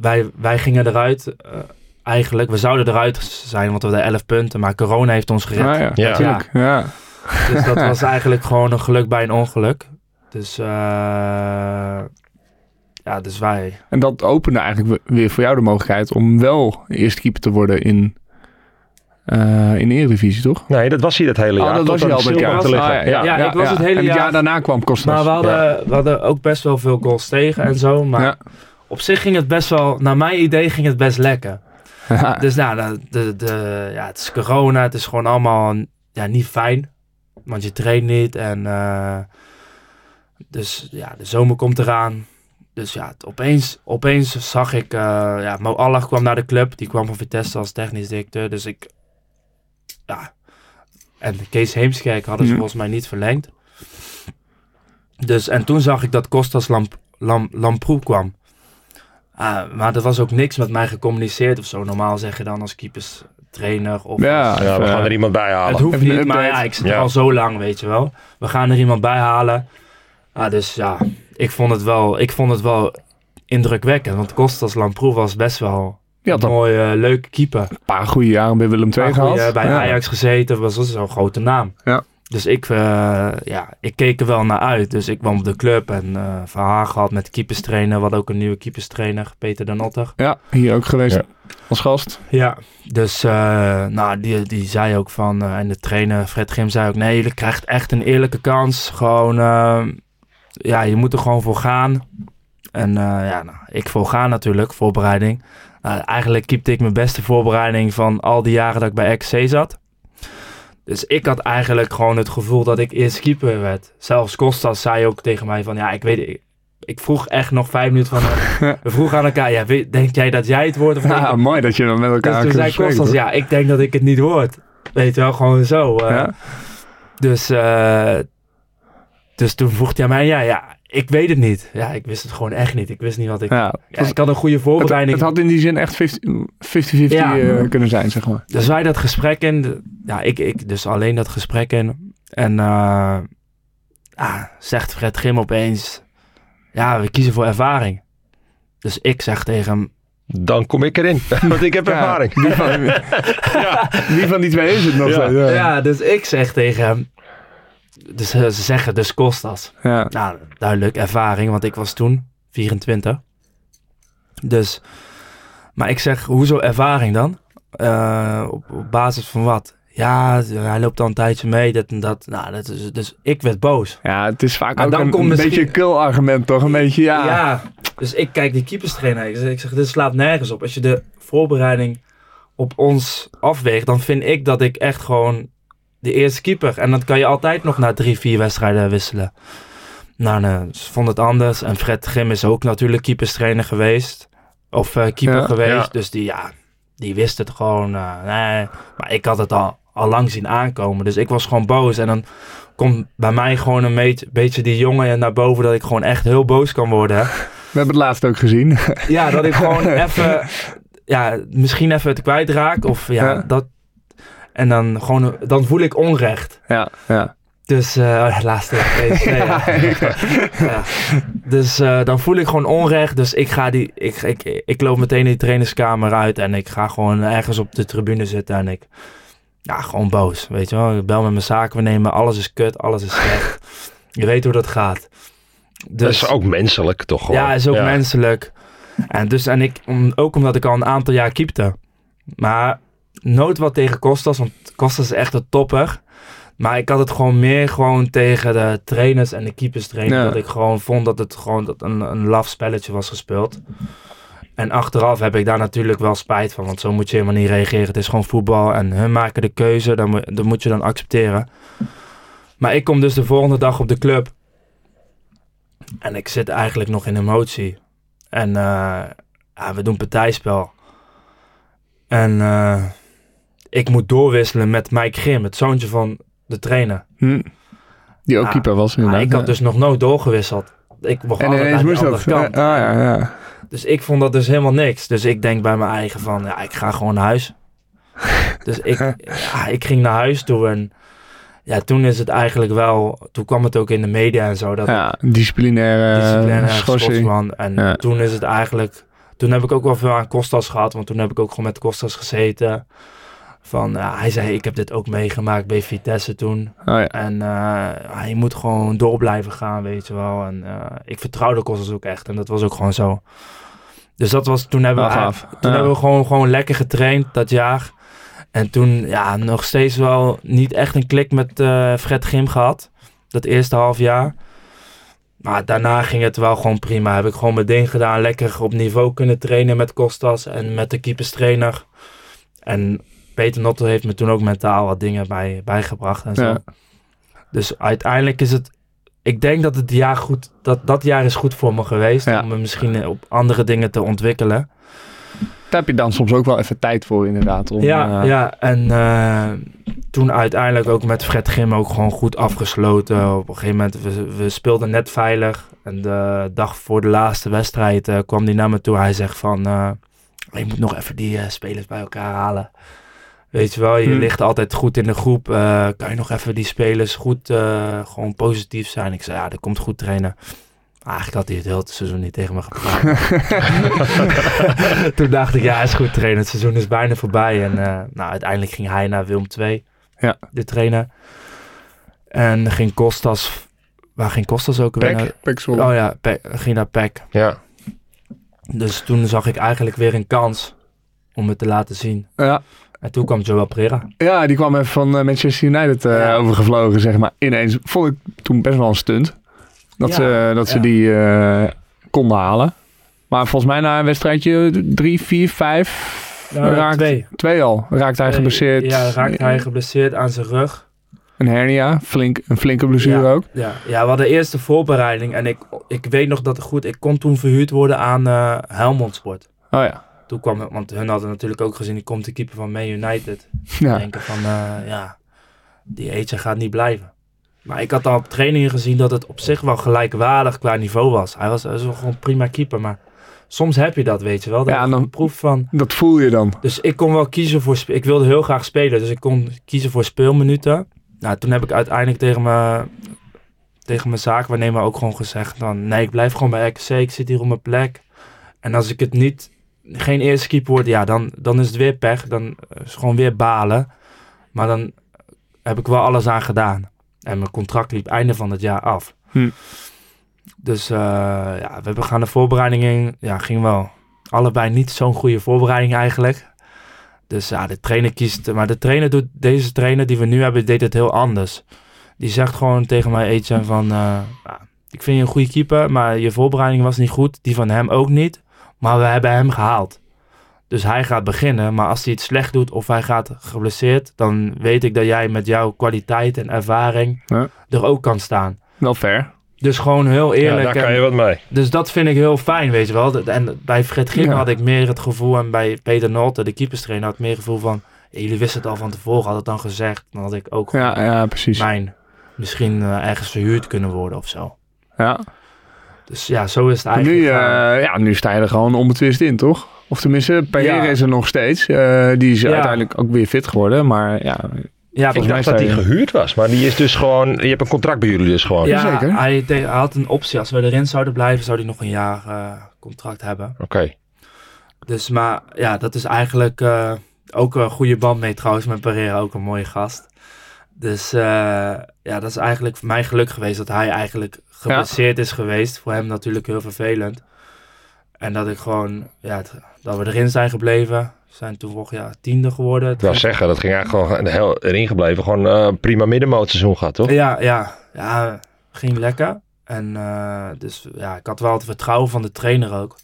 wij, wij gingen eruit. eh, eigenlijk, we zouden eruit zijn, want we hadden 11 punten. Maar corona heeft ons gered. Ah, ja, Ja. natuurlijk. Ja. Dus dat was eigenlijk gewoon een geluk bij een ongeluk. Dus eh, ja, dus wij. En dat opende eigenlijk we- weer voor jou de mogelijkheid om wel eerste keeper te worden in, eh, in de Eredivisie, toch? Nee, dat was hij dat hele Oh, jaar. dat tot was hij al dat Silva jaar. te liggen. Ah, ja, ja. Ja, ik was het hele en het jaar- daarna kwam Kostas. Maar we hadden, we hadden ook best wel veel goals tegen en zo. Maar Ja. Op zich ging het best wel, naar mijn idee ging het best lekker. Ja. Dus nou, de, de, ja, het is corona, het is gewoon allemaal ja, niet fijn. Want je traint niet en eh, dus ja, de zomer komt eraan. Dus ja, het- opeens, opeens zag ik, eh, ja, Mo Allah kwam naar de club. Die kwam van Vitesse als technisch directeur. Dus ik, ja. En Kees Heemskerk hadden ze Mhm. volgens mij niet verlengd. Dus, en toen zag ik dat Kostas Lamp, Lam, Lamproe kwam. Ah, maar er was ook niks met mij gecommuniceerd of zo. Normaal zeg je dan als keepers trainer of Ja, als- Ja, we gaan er iemand bij halen. het hoeft Even een niet, maar ja, ik zit Ja. al zo lang, weet je wel. We gaan er iemand bij halen. Ah, dus ja, ik vond het wel, ik vond het wel indrukwekkend. Want Kostas Lamproe was best wel had een een mooie, eh, leuke keeper. paar goede jaren bij Willem II gehad. goeie, bij Ja. Ajax gezeten, was dat zo'n grote naam. Ja. Dus ik, eh, ja, ik keek er wel naar uit. Dus ik kwam op de club en eh verhaal gehad met de keeperstrainer. Hadden ook een nieuwe keeperstrainer, Peter de Notter. Ja, hier ook geweest Ja. als gast. Ja, dus eh, nou, die, die zei ook van, en de trainer Fred Grim zei ook, nee, je krijgt echt een eerlijke kans. Gewoon, ja, je moet er gewoon voor gaan. En eh, ja, nou, ik voor gaan natuurlijk, voorbereiding. Nou, eigenlijk keepte ik mijn beste voorbereiding van al die jaren dat ik bij XC zat. Dus ik had eigenlijk gewoon het gevoel dat ik eerst keeper werd. Zelfs Kostas zei ook tegen mij van, ja, ik weet ik, ik vroeg echt nog vijf minuten van, we vroegen aan elkaar, ja, weet- denk jij dat jij het wordt of Ja, mooi dat je dan met elkaar dus toen zei spreken, Kostas, ja, ik denk dat ik het niet word. Weet je wel, gewoon zo. eh. Ja? Dus, eh, dus toen vroeg hij mij, ja, ja, ik weet het niet. Ja, ik wist het gewoon echt niet. Ik wist niet wat ik... Ja, ik had een goede voorbereiding. het had in die zin echt 50-50 Ja. eh, kunnen zijn, zeg maar. Dus wij dat gesprek in. Ja, ik, ik dus alleen dat gesprek in. En eh, ah, zegt Fred Grim opeens, ja, we kiezen voor ervaring. Dus ik zeg tegen hem, Dan kom ik erin, want ik heb Ja, ervaring. Wie van, wie van die twee is het nog? Ja. Ja. ja, dus ik zeg tegen hem, dus eh, ze zeggen dus Kostas. Ja. Nou, duidelijk, ervaring, want ik was toen 24. Dus, maar ik zeg, hoezo ervaring dan? Eh, op, op basis van wat? Ja, hij loopt al een tijdje mee, dit en dat. Nou, dat is, dus ik werd boos. Ja, het is vaak Maar ook dan een, komt een misschien- beetje een kul argument, toch? Een beetje, ja. dus ik kijk die keeperstrainer. Ik zeg, ik zeg, dit slaat nergens op. Als je de voorbereiding op ons afweegt, dan vind ik dat ik echt gewoon de eerste keeper. En dan kan je altijd nog na drie, vier wedstrijden wisselen. Nou, nee, ze vond het anders. En Fred Grim is ook natuurlijk keeperstrainer geweest. Of eh, keeper Ja, geweest. ja. Dus die, ja, die wist het gewoon. eh, nee. Maar ik had het al al lang zien aankomen. Dus ik was gewoon boos. En dan komt bij mij gewoon een beetje, beetje die jongen naar boven dat ik gewoon echt heel boos kan worden. We hebben het laatst ook gezien. Ja, dat ik gewoon even, ja, misschien even het kwijtraak. Of ja, Ja. dat. En dan gewoon, dan voel ik onrecht. Ja, ja. Dus, eh laatste ja. Ja. Dus eh, dan voel ik gewoon onrecht. Dus ik ga die, ik, ik, ik loop meteen die trainerskamer uit en ik ga gewoon ergens op de tribune zitten en ik, ja, gewoon boos, weet je wel. Ik bel met mijn zaken, we nemen, alles is kut, alles is slecht. je weet hoe dat gaat. Dus, Dat is ook menselijk toch gewoon. ja, is ook menselijk. En, dus, en ik, om, ook omdat ik al een aantal jaar keepte. Maar nooit wat tegen Kostas, want Kostas is echt een topper. Maar ik had het gewoon meer gewoon tegen de trainers en de keepers trainen. Ja. Dat ik gewoon vond dat het gewoon dat een, een laf spelletje was gespeeld. En achteraf heb ik daar natuurlijk wel spijt van. Want zo moet je helemaal niet reageren. Het is gewoon voetbal en hun maken de keuze. Dan, moet- dat moet je dan accepteren. Maar ik kom dus de volgende dag op de club. En ik zit eigenlijk nog in emotie. En eh, ja, we doen partijspel. En eh, ik moet doorwisselen met Mike Grim, het zoontje van de trainer. Hm. Die ook Ja. keeper was Maar inderdaad. ik had ja. dus nog nooit doorgewisseld. Ik begon En ineens moest andere dat. kant. Ah, ja, ja. Dus ik vond dat dus helemaal niks. Dus ik denk bij mijn eigen van, ja, ik ga gewoon naar huis. dus ik, ja, ik ging naar huis toe en ja, toen is het eigenlijk wel, toen kwam het ook in de media en zo, dat ja, disciplinaire, disciplinaire schorsing. En Ja. toen is het eigenlijk, toen heb ik ook wel veel aan Kostas gehad, want toen heb ik ook gewoon met Kostas gezeten. Van, hij zei, ik heb dit ook meegemaakt bij Vitesse toen. Oh ja. En eh, je moet gewoon door blijven gaan, weet je wel. En eh, ik vertrouwde Kostas ook echt. En dat was ook gewoon zo. Dus dat was, toen hebben we, eigenlijk- gaaf. toen Ja. hebben we gewoon, gewoon lekker getraind dat jaar. En toen, ja, nog steeds wel niet echt een klik met eh, Fred Grim gehad. Dat eerste half jaar. Maar daarna ging het wel gewoon prima. Heb ik gewoon mijn ding gedaan. Lekker op niveau kunnen trainen met Kostas en met de keeperstrainer. En Peter Notto heeft me toen ook mentaal wat dingen bij, bijgebracht en zo. Ja. Dus uiteindelijk is het. Ik denk dat het jaar goed. Dat, dat jaar is goed voor me geweest. Ja. Om me misschien op andere dingen te ontwikkelen. Daar heb je dan soms ook wel even tijd voor inderdaad. Om, ja, eh, ja, en eh, toen uiteindelijk ook met Fred Grim ook gewoon goed afgesloten. Op een gegeven moment, we, we speelden net veilig. En de dag voor de laatste wedstrijd eh, kwam hij naar me toe. Hij zegt van, je moet nog even die spelers bij elkaar halen. Weet je wel, je Hmm. ligt altijd goed in de groep. Eh, kan je nog even die spelers goed, eh, gewoon positief zijn? Ik zei, ja, dat komt goed trainen. Maar Eigenlijk had hij het hele seizoen niet tegen me gepraat. Toen dacht ik, ja, is goed trainen. Het seizoen is bijna voorbij. En eh, nou, uiteindelijk ging hij naar Wilm 2, Ja. de trainer. En ging Kostas, waar ging Kostas ook weer naar? Pek, Pek Zwolle. Oh ja, Pek, ging naar PEC. Ja. Dus toen zag ik eigenlijk weer een kans om het te laten zien. Ja. En toen kwam Joel Pereira. ja, die kwam even van eh, Manchester United eh, Ja. overgevlogen, zeg maar. Ineens vond ik toen best wel een stunt. Dat Ja, ze, dat ze die eh, konden halen. Maar volgens mij na een wedstrijdje drie, vier, vijf... raakt, twee. twee al. Raakt hij geblesseerd. Ja, raakte hij geblesseerd aan zijn rug. Een hernia. Flink, een flinke blessure ook. Ja, ja, we hadden eerst de voorbereiding. En ik, ik weet nog dat goed... Ik kon toen verhuurd worden aan eh Helmond Sport. Oh ja. Toen kwam, want hun hadden natuurlijk ook gezien, die komt de keeper van Man United. Ja. Denken van, eh, ja, die Etje gaat niet blijven. Maar ik had al op trainingen gezien dat het op zich wel gelijkwaardig qua niveau was. Hij was, hij was gewoon prima keeper, maar soms heb je dat, weet je wel. Dat Ja, dan- een proef van. Dat voel je dan. Dus ik kon wel kiezen voor, ik wilde heel graag spelen, dus ik kon kiezen voor speelminuten. Nou, toen heb ik uiteindelijk tegen mijn, tegen mijn zaakwaarnemer ook gewoon gezegd dan, nee, ik blijf gewoon bij RKC, ik zit hier op mijn plek. En als ik het niet, geen eerste keeper word, ja, dan, dan is het weer pech. Dan is het gewoon weer balen. Maar dan heb ik wel alles aan gedaan. En mijn contract liep einde van het jaar af. Hm. Dus eh, ja, we hebben gaan de voorbereiding in. Ja, ging wel. Allebei niet zo'n goede voorbereiding eigenlijk. Dus ja, de trainer kiest. Maar de trainer doet, deze trainer die we nu hebben, deed het heel anders. Die zegt gewoon tegen mij, Etienne, van... eh, ja, ik vind je een goede keeper, maar je voorbereiding was niet goed. Die van hem ook niet. Maar we hebben hem gehaald. Dus hij gaat beginnen. Maar als hij het slecht doet of hij gaat geblesseerd... dan weet ik dat jij met jouw kwaliteit en ervaring Ja. er ook kan staan. Wel fair. Dus gewoon heel ja, eerlijk. daar en- kan je wat mee. dus dat vind ik heel fijn, weet je wel. En bij Fred Grim Ja. had ik meer het gevoel... en bij Peter Nolte, de keeperstrainer, had ik meer het gevoel van... jullie wisten het al van tevoren, had het dan gezegd. Dan had ik ook Ja, ja, precies. mijn misschien eh, ergens verhuurd kunnen worden of zo. Ja. Dus ja, zo is het En eigenlijk. nu, eh, gegaan. ja, nu sta je er gewoon onbetwist in, toch? Of tenminste, Pereira Ja. is er nog steeds. Eh, die is Ja. uiteindelijk ook weer fit geworden. Maar ja, ja, Ik Volgens mij dacht dat hij gehuurd was, maar die is dus gewoon... Je hebt een contract bij jullie dus gewoon. ja zeker. Hij, de- hij had een optie. Als we erin zouden blijven, zou hij nog een jaar eh, contract hebben. Oké. Dus, maar ja, dat is eigenlijk eh, ook een goede band mee trouwens. Met Pereira ook een mooie gast. Dus eh, ja, dat is eigenlijk voor mij geluk geweest dat hij eigenlijk geblesseerd is geweest. Voor hem natuurlijk heel vervelend. En dat ik gewoon, ja, het- dat we erin zijn gebleven. We zijn toen vorig jaar tiende geworden. Ik zeggen, dat ging eigenlijk gewoon heel erin gebleven. Gewoon eh, prima middenmootseizoen gehad, toch? Ja, ja, ja, ging lekker. En eh, dus ja, ik had wel het vertrouwen van de trainer ook.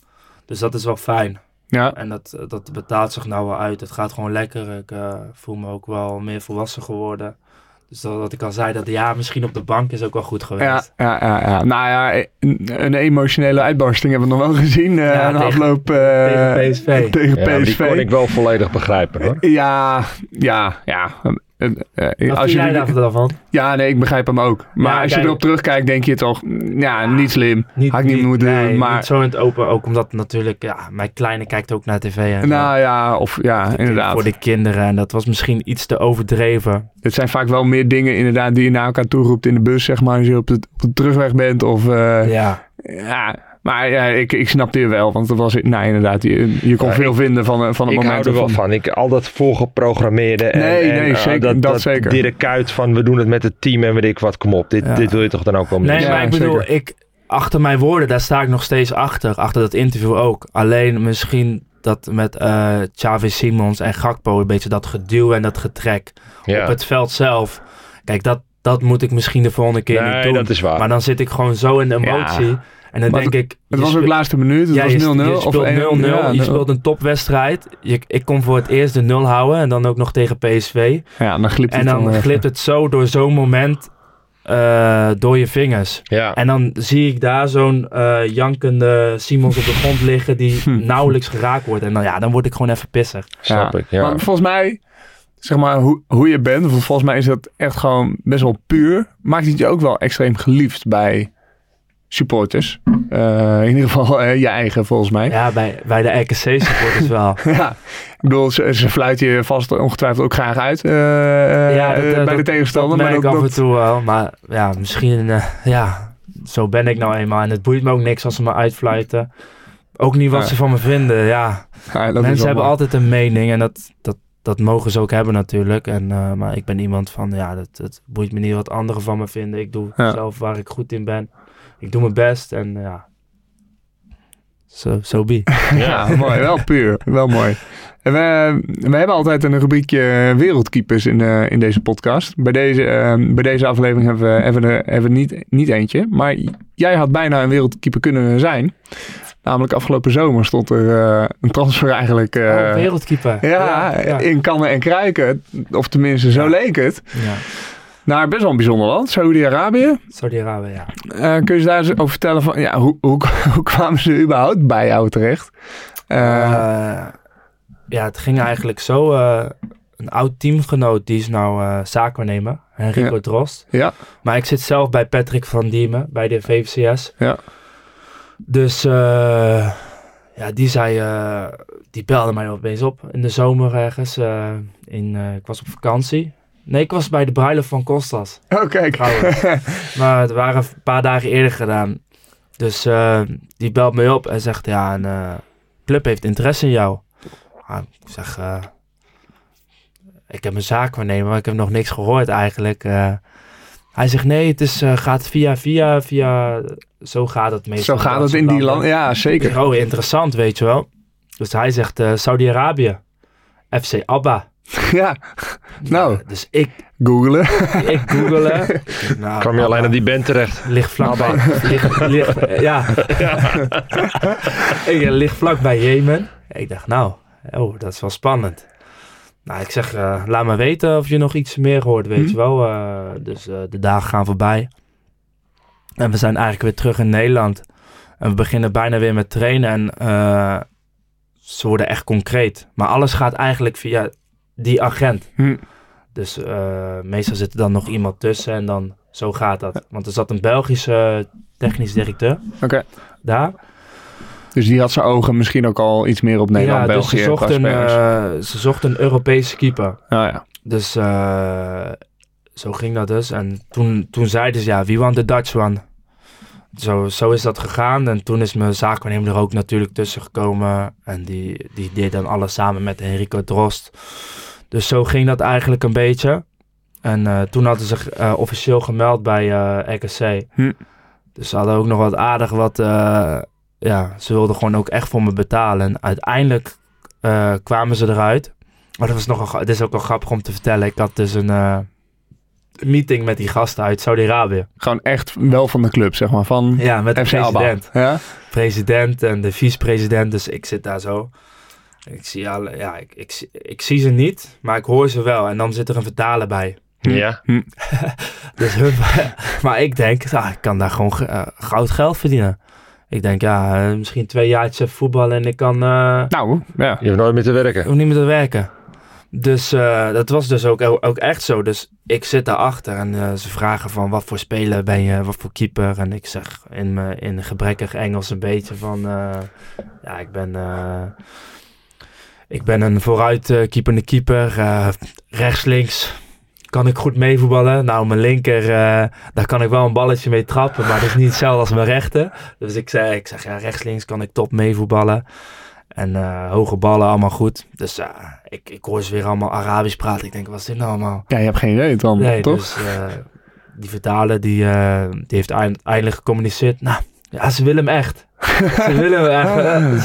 Dus dat is wel fijn. ja, En dat, dat betaalt zich nou wel uit. Het gaat gewoon lekker. Ik eh, voel me ook wel meer volwassen geworden. Dus dat, wat ik al zei, dat ja, misschien op de bank is ook wel goed geweest. ja, ja, ja. Nou ja, een, een emotionele uitbarsting hebben we nog wel gezien. eh Ja, aan de tegen- afloop eh, tegen PSV. Tegen Ja, maar die PSV. kon ik wel volledig begrijpen, hoor. Ja, ja, ja. Wat als je, jij daar van? ja, nee, ik begrijp hem ook. Maar Ja, als je erop terugkijkt, denk je toch, mm, ja, niet slim. Had ik niet moeten nee, doen. Maar, niet zo in het open. Ook omdat natuurlijk, ja, mijn kleine kijkt ook naar tv. En nou ja, of ja, inderdaad. Voor de kinderen. En dat was misschien iets te overdreven. Het zijn vaak wel meer dingen inderdaad die je naar elkaar toe roept in de bus, zeg maar, als je op de, op de terugweg bent. Of, eh, Ja. ja. Maar ja, ik, ik snapte je wel, want er was, nou inderdaad, je, je kon Ja, veel ik- vinden van, eh, van het Ik moment. hou er wel van- van. Ik, al dat voorgeprogrammeerde. En, Nee, en, nee, eh, zeker, dat zeker. Dirk Kuyt van we doen het met het team en weet ik wat. Kom op, dit, Ja. dit wil je toch dan ook wel Nee, maar ik bedoel, zeker. ik, achter mijn woorden, daar sta ik nog steeds achter. Achter dat interview ook. Alleen misschien dat met eh Xavi Simons en Gakpo een beetje dat geduw en dat getrek Ja. op het veld zelf. Kijk, dat, dat moet ik misschien de volgende keer niet Nee, doen. dat is waar. Maar dan zit ik gewoon zo in de emotie. Ja. En dan Maar denk ik... Het was ook laatste minuut, het ja, was je, 0-0. je of speelt 0-0, 1-0, ja, je speelt een topwedstrijd. Je, ik kon voor het eerst de 0 houden en dan ook nog tegen PSV. Ja, dan glipt En het dan weg. glipt het zo door zo'n moment eh, door je vingers. Ja. En dan zie ik daar zo'n eh, jankende Simons op de grond liggen die nauwelijks geraakt wordt. En dan, ja, dan word ik gewoon even pissig. Snap ik, ja. Maar volgens mij, zeg maar, hoe, hoe je bent, vol- volgens mij is dat echt gewoon best wel puur. Maakt het je ook wel extreem geliefd bij supporters. Eh, in ieder geval eh, je eigen, volgens mij. Ja. Ja, bij, bij de RKC-supporters wel. ik bedoel, ze, ze fluiten je vast ongetwijfeld ook graag uit eh, ja, dat, bij de tegenstander. Dat maar ik dat, af en toe wel. Maar ja, misschien, ja, zo ben ik nou eenmaal. En het boeit me ook niks als ze me uitfluiten. Ook niet wat Ja. ze van me vinden, ja. ja, Mensen hebben altijd een mening en dat, dat, dat mogen ze ook hebben natuurlijk. En, maar ik ben iemand van, ja, dat, het boeit me niet wat anderen van me vinden. Ik doe Ja. zelf waar ik goed in ben. Ik doe mijn best en ja, zo so, be. Ja, mooi. Wel puur. Wel mooi. En we, we hebben altijd een rubriekje wereldkeepers in, eh, in deze podcast. Bij deze, eh, bij deze aflevering hebben we, hebben we er hebben we niet, niet eentje. Maar jij had bijna een wereldkeeper kunnen zijn. Namelijk afgelopen zomer stond er eh, een transfer eigenlijk... eh, oh, wereldkeeper. ja, ja. in kannen en kruiken. Of tenminste, zo Ja. leek het. ja. Naar best wel een bijzonder land, Saudi-Arabië. Saudi-Arabië, ja. Eh, kun je daar eens over vertellen van... Ja, hoe, hoe, hoe kwamen ze überhaupt bij jou terecht? Eh, Eh, ja, het ging eigenlijk zo. een oud teamgenoot, die is nou zaakwaarnemer, Henrico Ja. Drost. ja, Maar ik zit zelf bij Patrick van Diemen, bij de VVCS. Ja. Dus ja, die zei, die belde mij opeens op in de zomer ergens. in, ik was op vakantie. Nee, ik was bij de bruiloft van Kostas. oh kijk. Trouwens. maar het waren een paar dagen eerder gedaan. Dus eh, die belt me op en zegt, ja, een eh, club heeft interesse in jou. Ah, ik zeg, eh, ik heb een zaak waarnemen, maar ik heb nog niks gehoord eigenlijk. Hij zegt, nee, het is, gaat via, via, via, zo gaat het meestal. Zo gaat het in die landen. Ja, zeker. zeg, oh, interessant, weet je wel. Dus hij zegt, Saudi-Arabië, FC Abba. Ja, nou, dus ik, googelen. ik googelen. Nou, Kwam je alleen aan die band terecht? Ligt vlakbij. ligt, ligt, ja. ik eh, lig vlakbij Jemen. Ik dacht, nou, oh, dat is wel spannend. Nou, ik zeg, eh, laat me weten of je nog iets meer hoort, weet Hm. je wel. Eh, dus eh, de dagen gaan voorbij. En we zijn eigenlijk weer terug in Nederland. En we beginnen bijna weer met trainen. En eh, ze worden echt concreet. Maar alles gaat eigenlijk via die agent. Hm. Dus eh, meestal zit er dan nog iemand tussen en dan zo gaat dat. Want er zat een Belgische technisch directeur Oké. daar. Dus die had zijn ogen misschien ook al iets meer op Nederland, ja, dus België. ze zocht, een, eh, ze zocht een Europese keeper. Oh, ja. Dus eh, zo ging dat dus. En toen, toen zeiden ze, ja, wie want the Dutch one? Zo, zo is dat gegaan. En toen is mijn zaakwaarnemer er ook natuurlijk tussen gekomen. En die, die deed dan alles samen met Enrico Drost. Dus zo ging dat eigenlijk een beetje. En eh, toen hadden ze zich eh, officieel gemeld bij RKC. Hm. Dus ze hadden ook nog wat aardig wat... ja, ze wilden gewoon ook echt voor me betalen. En uiteindelijk kwamen ze eruit. Maar dat was nog een, het is ook wel grappig om te vertellen. Ik had dus een meeting met die gasten uit Saudi-Arabië. Gewoon echt wel van de club, zeg maar. Van Ja, met de FC president. Ja? President en de vicepresident. Dus ik zit daar zo. Ik zie, alle, ja, ik, ik, zie- ik zie ze niet, maar ik hoor ze wel. En dan zit er een vertaler bij. Ja. Dus hun, maar ik denk, ah, ik kan daar gewoon ge- eh, goud geld verdienen. Ik denk, ja, eh, misschien twee jaartjes voetballen en ik kan... eh, Nou, ja. Je hoeft nooit meer te werken. Ik hoef niet meer te werken. Dus eh, dat was dus ook, ook echt zo. Dus ik zit daarachter en eh, ze vragen van wat voor speler ben je, wat voor keeper. En ik zeg in, mijn in gebrekkig Engels een beetje van, eh, ja, ik ben, eh, ik ben een vooruit eh, keepende keeper. eh, rechts, links kan ik goed meevoetballen. Nou, mijn linker, eh, daar kan ik wel een balletje mee trappen, maar dat is niet hetzelfde als mijn rechter. Dus ik zeg, ik zeg ja, rechts, links kan ik top meevoetballen. En eh, hoge ballen, allemaal goed. Dus ik, ik hoor ze weer allemaal Arabisch praten. Ik denk, wat is dit nou allemaal? Ja, je hebt geen idee dan, Nee, toch? dus die vertaler, die, die heeft eind- eindelijk gecommuniceerd. Nou, ja, ze willen hem echt. Ze willen hem echt.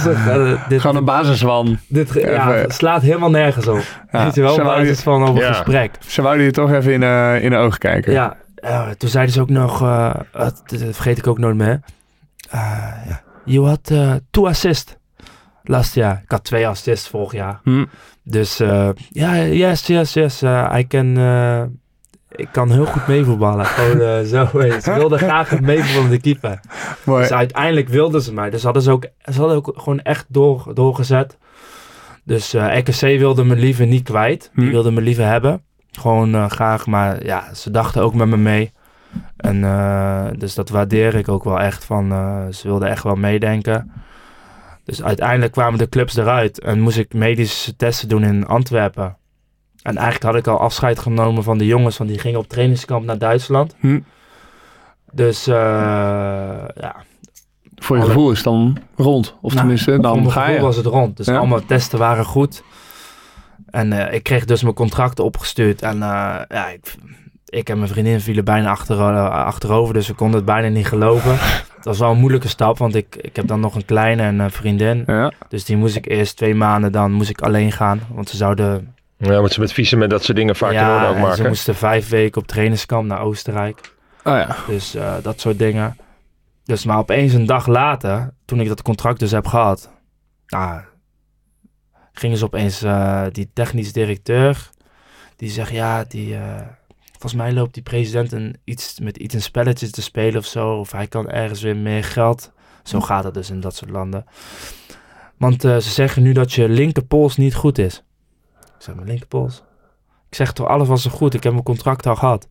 Eh, eh, dit, Gewoon een basiswan. dit, ge- ja, even- slaat helemaal nergens op. Ja, Weet je wel, basis van op een Ja. gesprek. Ze wouden je toch even in, eh, in de ogen kijken. Ja, eh, toen zeiden ze ook nog, eh, dat, dat vergeet ik ook nooit meer. Uh, you had eh, two assists last jaar. Ik had twee assists vorig jaar. Hm. Dus eh, ja, yes, yes, yes. eh, I can, eh, ik kan heel goed meevoetballen. Gewoon eh, zo. Ze wilden graag een meevoetballende keeper. Mooi. Dus uiteindelijk wilden ze mij. Dus hadden ze ook, ze hadden ook gewoon echt door, doorgezet. Dus eh RKC wilde me liever niet kwijt. Die Hm. wilde me liever hebben. Gewoon eh, graag. Maar ja, ze dachten ook met me mee. En eh, dus dat waardeer ik ook wel echt. Van, eh, ze wilden echt wel meedenken. Dus uiteindelijk kwamen de clubs eruit. En moest ik medische testen doen in Antwerpen. En eigenlijk had ik al afscheid genomen van de jongens. Want die gingen op trainingskamp naar Duitsland. Hm. Dus eh, ja, Voor je Alle- gevoel is het dan rond. Of Nou, tenminste, Voor dan mijn ga gevoel je. was het rond. Dus Ja. allemaal testen waren goed. En eh, ik kreeg dus mijn contract opgestuurd. En eh, ja, ik, ik en mijn vriendin vielen bijna achter, achterover. Dus we konden het bijna niet geloven. Het was wel een moeilijke stap. Want ik, ik heb dan nog een kleine en een vriendin. Ja. Dus die moest ik eerst twee maanden dan moest ik alleen gaan. Want ze zouden... Ja, moet ze met visum en dat soort dingen vaak in orde ook en ze maken. moesten vijf weken op trainingskamp naar Oostenrijk. Oh ja. Dus eh, dat soort dingen. Dus maar opeens een dag later, toen ik dat contract dus heb gehad, nou, gingen ze opeens eh, die technisch directeur, die zegt ja, die, eh, volgens mij loopt die president een, iets, met iets een spelletje te spelen of zo, of hij kan ergens weer meer geld. Zo gaat het dus in dat soort landen. Want eh, ze zeggen nu dat je linkerpols niet goed is. Ik zeg, mijn linkerpols? Ik zeg toch, alles was zo goed, ik heb mijn contract al gehad.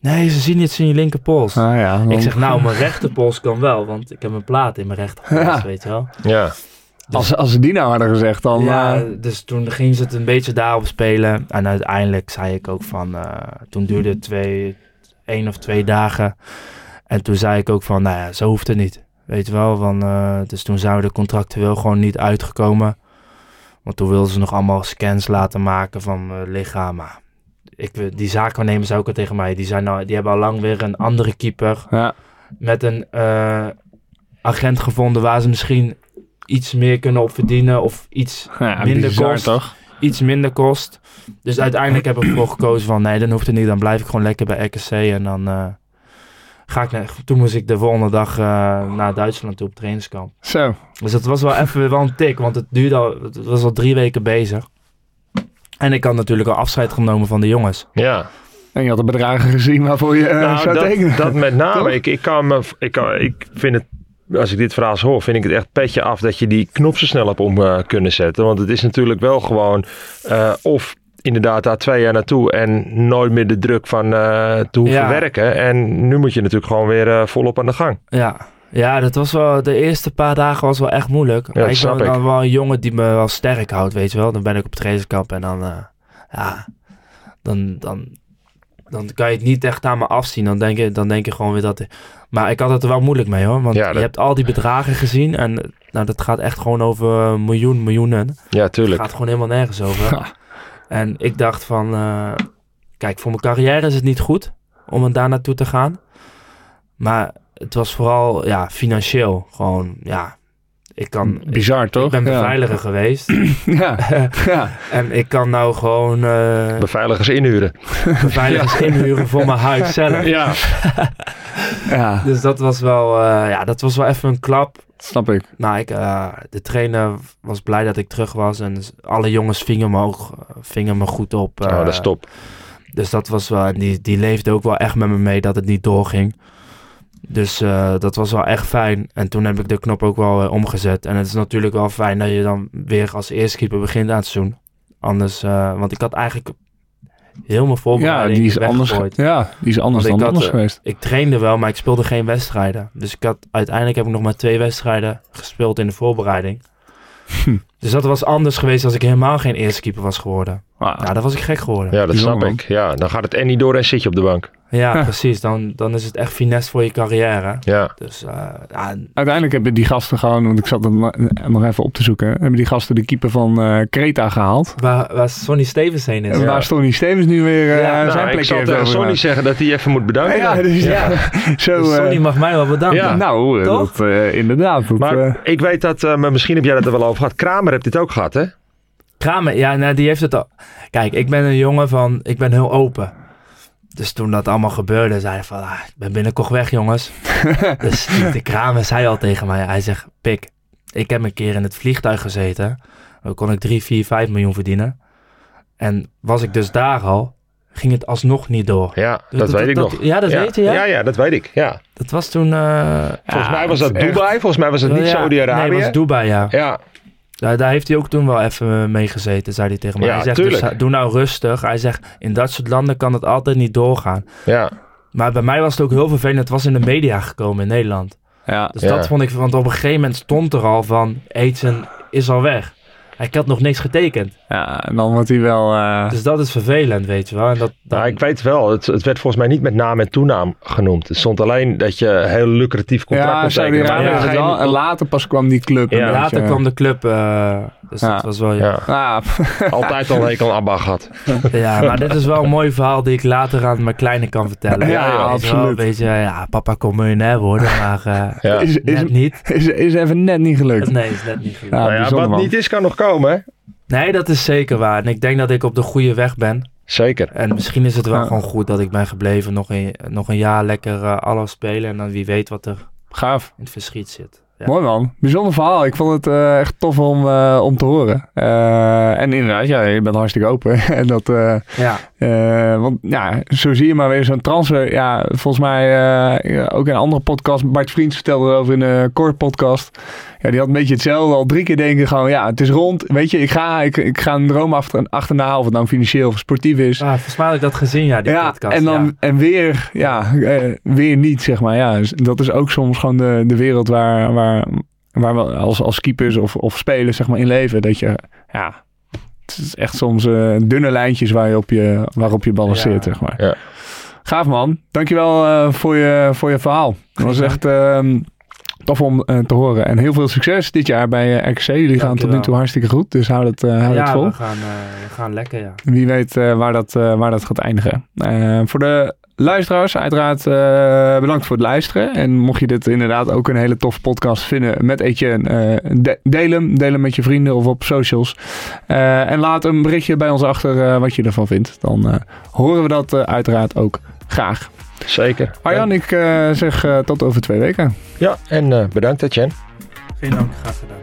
Nee, ze zien iets in je linkerpols. Ah ja. dan- Ik zeg, nou, mijn rechterpols kan wel, want ik heb een plaat in mijn rechterpols, Ja. weet je wel. Ja. als, als ze die nou hadden gezegd, dan... ja, eh, dus toen ging ze het een beetje daarop spelen. En uiteindelijk zei ik ook van, eh, toen duurde het twee, één of twee dagen. En toen zei ik ook van, nou ja, zo hoeft het niet. Weet je wel, van, eh, dus toen zouden de contractueel gewoon niet uitgekomen. Want toen wilden ze nog allemaal scans laten maken van mijn lichaam. Ik, die zaakwaarnemers ook al tegen mij, die, zijn nou, die hebben al lang weer een andere keeper ja. met een eh, agent gevonden waar ze misschien iets meer kunnen op verdienen of iets, ja Minder bizar, kost. toch? iets minder kost. Dus uiteindelijk heb ik ervoor gekozen van nee, dan hoeft het niet. Dan blijf ik gewoon lekker bij RKC en dan eh, ga ik naar... Toen moest ik de volgende dag eh, naar Duitsland toe op trainingskamp. Zo. Dus dat was wel even wel een tik, want het duurde al, het was al drie weken bezig. En ik had natuurlijk al afscheid genomen van de jongens. Ja. En je had de bedragen gezien waarvoor je nou, zou dat, tekenen. dat met Toch? name. Ik, ik, kan me, ik, kan, ik vind het, als ik dit verhaal zo hoor, vind ik het echt petje af dat je die knop zo snel hebt om eh, kunnen zetten. Want het is natuurlijk wel gewoon, eh, of inderdaad daar twee jaar naartoe en nooit meer de druk van eh te hoeven Ja. werken. En nu moet je natuurlijk gewoon weer eh, volop aan de gang. Ja. ja, dat was wel, de eerste paar dagen was wel echt moeilijk. ik snap ben ik. dan wel een jongen die me wel sterk houdt, weet je wel. Dan ben ik op trainingskamp en dan, eh, ja, dan, dan, dan kan je het niet echt aan me afzien. Dan denk je, dan denk je gewoon weer dat... Maar ik had het er wel moeilijk mee hoor. Want Ja, je hebt al die bedragen gezien en nou, dat gaat echt gewoon over miljoen, miljoenen. Ja, Het tuurlijk. gaat gewoon helemaal nergens over. En ik dacht van, eh, kijk, voor mijn carrière is het niet goed om daar naartoe te gaan. Maar het was vooral, ja, financieel. Gewoon, ja, ik kan... Bizar, toch? Ik ben Ja. beveiliger geweest. Ja. ja. en ik kan nou gewoon eh Beveiligers inhuren. beveiligers inhuren voor mijn huis zelf. Ja. ja, Dus dat was wel, eh, ja, dat was wel even een klap. Snap ik. Nou, ik, eh, de trainer was blij dat ik terug was. En alle jongens vingen me ook vingen me goed op. oh, dat is eh, top. Dus dat was wel, en die, die leefde ook wel echt met me mee dat het niet doorging. Dus eh, dat was wel echt fijn. En toen heb ik de knop ook wel eh, omgezet. En het is natuurlijk wel fijn dat je dan weer als eerste keeper begint aan het seizoen. Anders, eh, want ik had eigenlijk heel mijn Ja, voorbereiding die is anders, weggegooid. ja, die is anders Want dan anders geweest. Ik trainde wel, maar ik speelde geen wedstrijden. Dus ik had, uiteindelijk heb ik nog maar twee wedstrijden gespeeld in de voorbereiding. Hm. Dus dat was anders geweest als ik helemaal geen eerste keeper was geworden. Ah, Ja, dan was ik gek geworden. Ja, dat snap ik. Ja, dan gaat het en niet door en zit je op de bank. Ja, precies. Dan, dan is het echt finesse voor je carrière. Ja, Dus eh, ja, Uiteindelijk hebben die gasten gewoon, want ik zat het no- nog even op te zoeken, hebben die gasten de keeper van eh Creta gehaald. waar, waar Sonny Stevens heen is. En waar Tony Stevens nu weer eh, Ja, zijn nou, ik plekje zal heeft tegen Sonny overgemaakt. zeggen dat hij even moet bedanken. Ja, dus ja. Zo, Dus eh, Sonny mag mij wel bedanken. Ja. nou, eh, Toch? dat, eh, inderdaad. Dat, Maar eh, ik weet dat, eh, maar misschien heb jij dat er wel over gehad. Kramer heeft dit ook gehad, hè? Kramer, ja, nou, die heeft het al. Kijk, ik ben een jongen van, ik ben heel open. Dus toen dat allemaal gebeurde, zei hij van, ah, ik ben binnenkort weg, jongens. dus de Kramer zei al tegen mij, hij zegt, Pik, ik heb een keer in het vliegtuig gezeten. Dan kon ik 3, 4, 5 miljoen verdienen. En was ik dus daar al, ging het alsnog niet door. Ja, dat, Dat- weet ik dat- nog. ja, dat weet je, ja? Ja, ja, dat weet ik. Ja. Dat was toen... eh, Volgens Ja, mij was dat Dubai. Volgens mij was het niet Saudi-Arabië. Nee, het was Dubai, ja. ja, Daar, daar heeft hij ook toen wel even mee gezeten, zei hij tegen mij. Ja, hij zegt, dus, doe nou rustig. Hij zegt, in dat soort landen kan het altijd niet doorgaan. ja. Maar bij mij was het ook heel vervelend. Het was in de media gekomen in Nederland. ja. Dus Ja. dat vond ik, want op een gegeven moment stond er al van, Aitzen is al weg. Ik had nog niks getekend. Ja, en dan wordt hij wel... eh, Dus dat is vervelend, weet je wel. En dat, dat, Nou, ik weet wel, het, het werd volgens mij niet met naam en toenaam genoemd. Het stond alleen dat je een heel lucratief contract ja, kon tekenen. het wel. En later pas kwam die club. Ja, beetje. later kwam de club, eh, dus Ja. dat was wel... Ja, Ja, altijd al een hekel aan Abba gehad. Ja, maar dit is wel een mooi verhaal die ik later aan mijn kleine kan vertellen. Ja, Weet je absoluut. Een beetje, ja, papa kon miljonair worden, maar eh, Ja. is, is, niet. is, is even net niet gelukt. Nee, is net niet gelukt. Ja, Nou ja, wat man. niet is, kan nog komen, hè? Nee, dat is zeker waar. En ik denk dat ik op de goede weg ben. Zeker. En misschien is het wel Ja. gewoon goed dat ik ben gebleven. Nog een, nog een jaar lekker eh alles spelen. En dan wie weet wat er Gaaf. in het verschiet zit. Ja. Mooi man. Bijzonder verhaal. Ik vond het eh, echt tof om, eh, om te horen. Eh, en inderdaad, ja, je bent hartstikke open. en dat, eh, Ja, eh, want ja, zo zie je maar weer zo'n transfer. Ja, volgens mij eh, ook in een andere podcast. Bart Vriends vertelde erover in de Core podcast. Ja, die had een beetje hetzelfde. Al drie keer denken gewoon, ja, het is rond. Weet je, ik ga, ik, ik ga een droom achter, achterna. Of het nou financieel of sportief is. ah, volgens mij had ik dat gezien, ja, die ja, podcast. en dan ja. en weer, ja, eh, weer niet, zeg maar. Ja, dus dat is ook soms gewoon de, de wereld waar, waar, waar we als, als keepers of, of spelers, zeg maar, in leven. Dat je, ja, het is echt soms eh, dunne lijntjes waar je op je, waarop je balanceert, Ja. zeg maar. Ja. Gaaf man. Dankjewel eh voor, je, voor je verhaal. Dat was echt ehm, tof om eh, te horen. En heel veel succes dit jaar bij RKC. Jullie gaan tot nu toe hartstikke goed. Dus hou het, eh het ja, vol. we gaan, we gaan lekker, ja. Wie weet waar, dat, waar dat gaat eindigen. Voor de luisteraars, uiteraard bedankt voor het luisteren. En mocht je dit inderdaad ook een hele toffe podcast vinden met Etienne, eh, de- deel hem. Deel hem met je vrienden of op socials. En laat een berichtje bij ons achter wat je ervan vindt. Dan horen we dat uiteraard ook graag. Zeker. Arjan, ik eh, zeg eh, tot over twee weken. Ja, en eh, bedankt Etienne. Geen dank, graag gedaan.